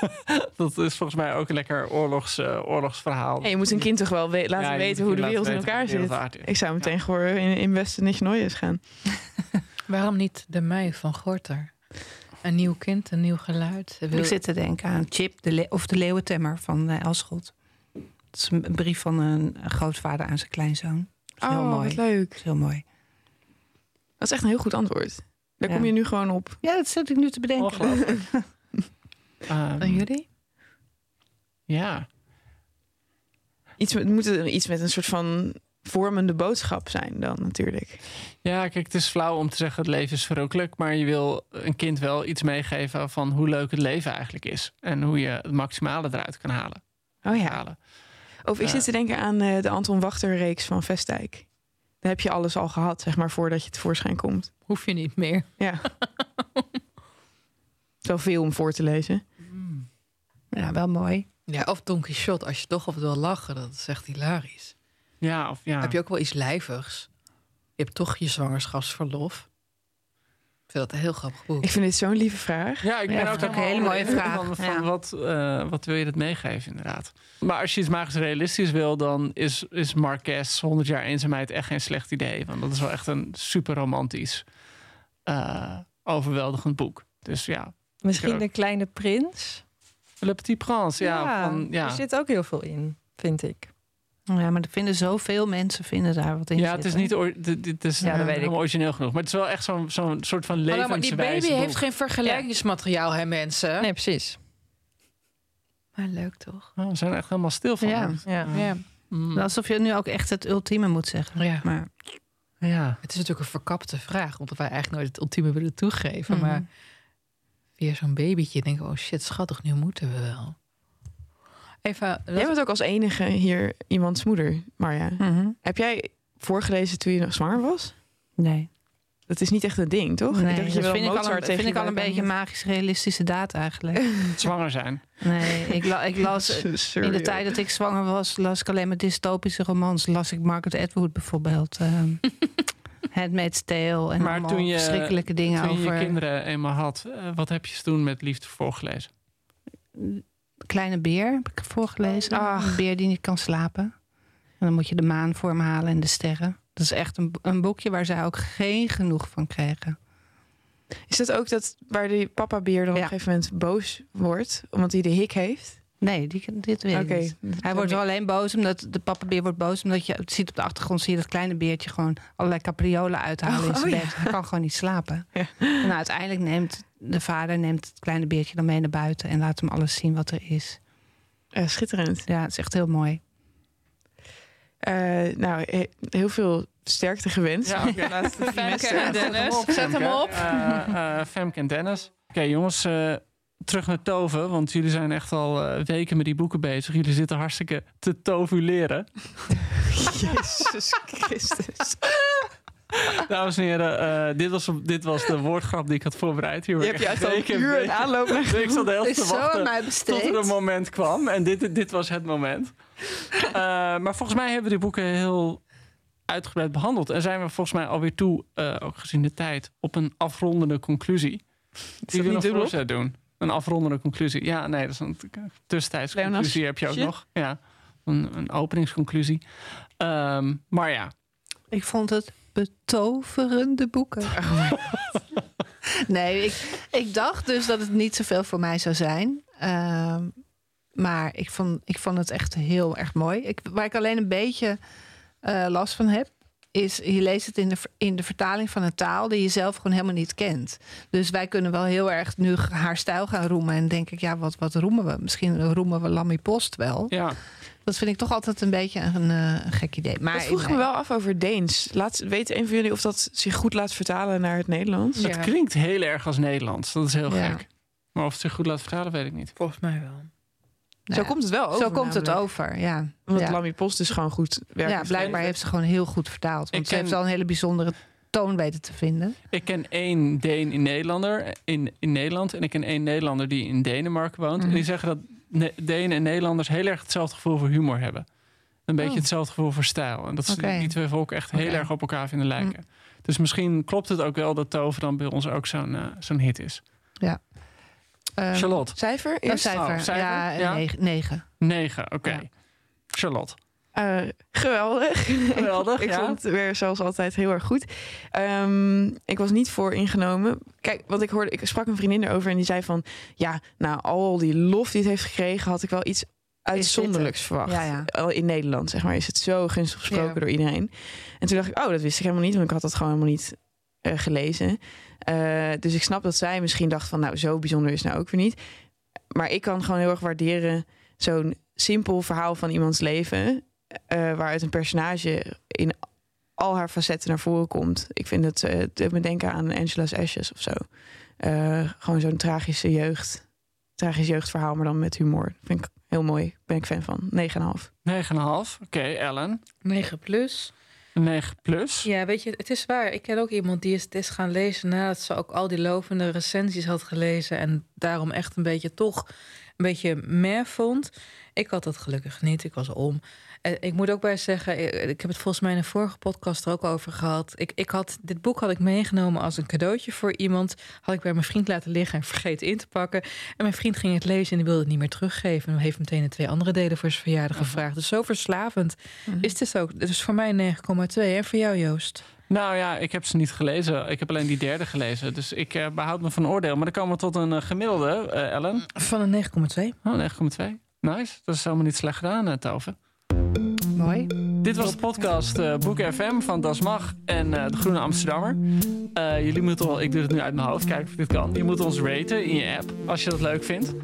dat is volgens mij ook een lekker oorlogs, eh, oorlogsverhaal. Hey, je moet een kind toch wel we- laten Ja, weten hoe de wereld in elkaar zit. Ik zou meteen gewoon in, in Westen niet nooit gaan. Waarom niet de mei van Gorter? Een nieuw kind, een nieuw geluid. Wil- Ik zit te denken aan Chip de of de leeuwentemmer van eh, Elschot. Dat is een brief van een grootvader aan zijn kleinzoon. Dat is heel oh, mooi. wat leuk. Dat is heel mooi. Dat is echt een heel goed antwoord. Daar Ja. kom je nu gewoon op. Ja, dat zit ik nu te bedenken. Ehm, En jullie? ja. Iets met, moet er iets met een soort van vormende boodschap zijn dan natuurlijk. ja, kijk, het is flauw om te zeggen het leven is verrukkelijk. Maar je wil een kind wel iets meegeven van hoe leuk het leven eigenlijk is. En hoe je het maximale eruit kan halen. Oh ja. halen. Of ik Ja. zit te denken aan eh, de Anton Wachter reeks van Vestdijk. Daar heb je alles al gehad, zeg maar, voordat je tevoorschijn komt. Hoef je niet meer. Ja. Zoveel om voor te lezen. Ja, wel mooi. Ja, of Don Quixote, als je toch op wil lachen, dat is echt hilarisch. Ja, of ja. Heb je ook wel iets lijvigs? Je hebt toch je zwangerschapsverlof. Ik vind dat een heel grappig boek. Ik vind dit zo'n lieve vraag. Ja, ik ben Ja, ook een hele mooie vraag. Van, van Ja. wat, eh, wat wil je dat meegeven, inderdaad. Maar als je iets magisch realistisch wil, dan is, is Marquez 100 jaar eenzaamheid echt geen slecht idee. Want dat is wel echt een super romantisch, eh, overweldigend boek. Dus ja, Misschien ook. de kleine prins. Le Petit Prince, ja. van, ja. Er zit ook heel veel in, vind ik. Ja, maar er vinden zoveel mensen vinden daar wat in ja, het is niet dit- is Ja, dat weet ik. helemaal origineel genoeg. Maar het is wel echt zo'n zo'n soort van levenswijze maar die baby heeft geen vergelijkingsmateriaal, hè mensen? Nee, precies. Maar leuk toch? Oh, we zijn echt helemaal stil van. Ja. Ja. Ja. Mm. Alsof je nu ook echt het ultieme moet zeggen. ja. Maar ja. Het is natuurlijk een verkapte vraag, omdat wij eigenlijk nooit het ultieme willen toegeven. Mhm. Maar weer zo'n babytje. Denk ik, oh shit, schattig, nu moeten we wel. Even, Jij bent ook als enige hier iemands moeder, Marja. Mhm. Heb jij voorgelezen toen je nog zwanger was? Nee. Dat is niet echt een ding, toch? Nee, ik dacht dat je dat wel vind ik al een, tegen vind ik al een beetje magisch realistische daad eigenlijk. Zwanger zijn. Nee, ik, la- ik las. Sorry, in de tijd dat ik zwanger was, las ik alleen maar dystopische romans. Las ik Margaret Atwood bijvoorbeeld. ehm Handmaid's Tale en Maar allemaal toen je- verschrikkelijke dingen Toen je over je kinderen eenmaal had, eh, wat heb je ze toen met liefde voorgelezen? Kleine Beer, heb ik voorgelezen. Ach. Een beer die niet kan slapen. En dan moet je de maan voor hem halen en de sterren. Dat is echt een, een boekje waar zij ook geen genoeg van kregen. Is dat ook dat waar die papa beer dan op een gegeven moment boos wordt, omdat hij de hik heeft? Nee, die, dit weet ik niet. Hij wordt wel alleen boos omdat de pappenbeer wordt boos omdat je het ziet op de achtergrond zie je dat kleine beertje gewoon allerlei capriolen uithalen in Oh, zijn oh bed. Hij kan gewoon niet slapen. Ja. En uiteindelijk neemt de vader neemt het kleine beertje dan mee naar buiten en laat hem alles zien wat er is. Eh, schitterend. Ja, het is echt heel mooi. Eh, nou, he- heel veel sterkte gewenst. Ja, oké. Laat het Femke en Dennis, zet hem Femke. op. Eh, eh, Femke en Dennis. Oké, jongens, eh, terug naar toven. Want jullie zijn echt al eh, weken met die boeken bezig. Jullie zitten hartstikke te tovuleren. Jezus Christus. Dames en heren, eh, dit, was, dit was de woordgrap die ik had voorbereid. Hier Je hebt je echt al een uur een weken- aanloop naar Ik zat de hele tijd te wachten mij tot er een moment kwam. En dit, dit was het moment. Eh, maar volgens mij hebben we die boeken heel uitgebreid behandeld. En zijn we volgens mij alweer toe, eh, ook gezien de tijd, op een afrondende conclusie. Die we nog voorzet doen. Een afrondende conclusie. Ja, nee, dat is een tussentijds conclusie heb je ook nog. Ja, een, een openingsconclusie. Ehm, maar ja, Ik vond het betoverende boeken. nee, ik, ik dacht dus dat het niet zoveel voor mij zou zijn. Ehm, maar ik vond, ik vond het echt heel erg mooi. Ik, waar ik alleen een beetje eh, last van heb, is je leest het in de, in de vertaling van een taal die je zelf gewoon helemaal niet kent. Dus wij kunnen wel heel erg nu haar stijl gaan roemen. En denk ik, ja, wat, wat roemen we? Misschien roemen we Lammy Post wel. ja. Dat vind ik toch altijd een beetje een, eh, een gek idee. Maar Dat vroeg ik me wel af over Deens. Laat, weet een van jullie of dat zich goed laat vertalen naar het Nederlands? Ja. het klinkt heel erg als Nederlands. Dat is heel Ja. gek. Maar of het zich goed laat vertalen, weet ik niet. Volgens mij wel. Zo Ja. komt het wel over. Zo komt het over, ja. Omdat ja. Lammy Post dus gewoon goed werk Ja, blijkbaar heeft ze gewoon heel goed vertaald. Want Ik ze heeft wel een hele bijzondere toon weten te vinden. Ik ken één Deen in, Nederlander, in, in Nederland. En ik ken één Nederlander die in Denemarken woont. En die zeggen dat Ne- Denen en Nederlanders heel erg hetzelfde gevoel voor humor hebben. Een beetje Oh. hetzelfde gevoel voor stijl. En dat ze Oké. die twee volken echt heel erg op elkaar vinden lijken. Dus misschien klopt het ook wel dat Tover dan bij ons ook zo'n eh, zo'n hit is. Ehm, Charlotte, Cijfer? Een Eerst? cijfer. Oh, cijfer? Ja, een Ja. negen. negen. negen. Oké. Ja. Charlotte. Eh, geweldig. Geweldig, ik ja. vond het weer zoals altijd heel erg goed. Ehm, ik was niet voor ingenomen. Kijk, wat ik hoorde, ik sprak een vriendin erover en die zei van, ja, nou al die lof die het heeft gekregen, had ik wel iets uitzonderlijks verwacht. Ja, In Nederland, zeg maar, is het zo gunstig gesproken Ja. door iedereen. En toen dacht ik, oh, dat wist ik helemaal niet, want ik had dat gewoon helemaal niet eh, gelezen. Eh, dus ik snap dat zij misschien dacht van, nou, zo bijzonder is het nou ook weer niet. Maar ik kan gewoon heel erg waarderen zo'n simpel verhaal van iemands leven, eh, waaruit een personage in al haar facetten naar voren komt. Ik vind het, eh, het doet me denken aan Angela's Ashes of zo. Eh, gewoon zo'n tragische jeugd, tragisch jeugdverhaal, maar dan met humor. Vind ik heel mooi. Ben ik fan van. 9,5. 9,5. Oké, Ellen. 9 plus. 9 plus. Ja, weet je, het is waar. Ik ken ook iemand die is, het is gaan lezen nadat ze ook al die lovende recensies had gelezen. En daarom echt een beetje toch een beetje meh vond. Ik had dat gelukkig niet. Ik was om. En ik moet ook bij zeggen, ik ik heb het volgens mij in een vorige podcast er ook over gehad. Ik, ik had, dit boek had ik meegenomen als een cadeautje voor iemand. Had ik bij mijn vriend laten liggen en vergeten in te pakken. En mijn vriend ging het lezen en die wilde het niet meer teruggeven. En heeft meteen de twee andere delen voor zijn verjaardag gevraagd. Dus zo verslavend is het ook. Dus voor mij 9,2. En voor jou, Joost? Nou ja, ik heb ze niet gelezen. Ik heb alleen die derde gelezen. Dus ik eh, behoud me van oordeel. Maar dan komen we tot een eh, gemiddelde, eh, Ellen. Van een 9,2. Oh, 9,2. Nice. Dat is helemaal niet slecht gedaan, Tove. Dit was de podcast eh Boeken FM van Das Mag en eh, de Groene Amsterdammer. Eh, jullie moeten wel, ik doe het nu uit mijn hoofd, kijken of dit kan. Je moet ons raten in je app, als je dat leuk vindt.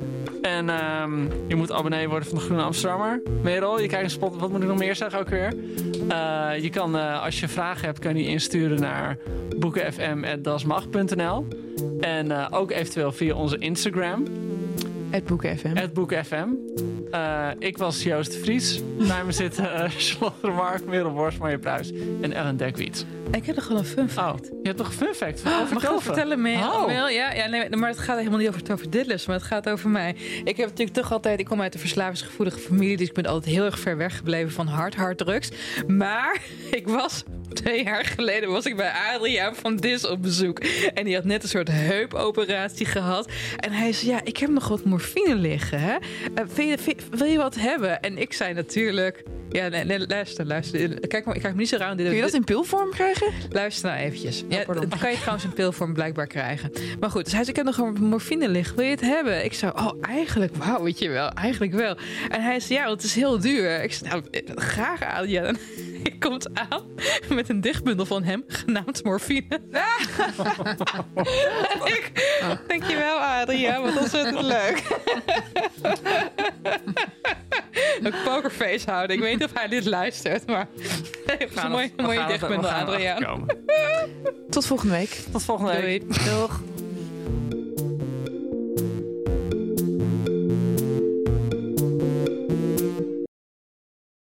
En ehm, je moet abonnee worden van de Groene Amsterdammer. Merel, je kijkt een spot, wat moet ik nog meer zeggen ook weer? Je kan, als je vragen hebt, kan je insturen naar boekenfm.dasmag.nl. En ook eventueel via onze Instagram, Het Boeken FM. het Boek FM. Eh, ik was Joost de Vries. Bij me zitten uh, Charlotte Remark, Merel Borst, Marje Pruis en Ellen Dekwiet. Ik heb nog wel een fun fact. Oh, je hebt nog een fun fact? Oh, Mag ik vertellen, Mel? Oh. Ja, ja nee, maar het gaat helemaal niet over, over Diddlers, maar het gaat over mij. Ik heb natuurlijk toch altijd... Ik kom uit een verslavingsgevoelige familie, dus ik ben altijd heel erg ver weg gebleven van hard, hard drugs. Maar ik was... Twee jaar geleden was ik bij Adriaan van Dis op bezoek. En die had net een soort heupoperatie gehad. En hij zei, ja, ik heb nog wat morfine liggen. Hè? Eh, je- wil je wat hebben? En ik zei natuurlijk... Ja, nee, nee, luister, luister. Kijk maar, ik kijk me niet zo raar. Kun je dat in pilvorm krijgen? Luister nou eventjes. Ja, pardon. dat kan je trouwens in pilvorm blijkbaar krijgen. Maar goed, dus hij zei, ik heb nog een morfine liggen. Wil je het hebben? Ik zei, oh, eigenlijk wauw, weet je wel. Eigenlijk wel. En hij zei, ja, het is heel duur. Ik zei, nou, eh, graag. En hij komt aan met een dichtbundel van hem, genaamd morfine. en ik, dankjewel Adriaan, wat ontzettend leuk. een pokerface houden. Ik weet niet of hij dit luistert, maar het is een mooie dichtbundel, erachter Adriaan. Tot volgende week. Tot volgende week. Doei. Doeg.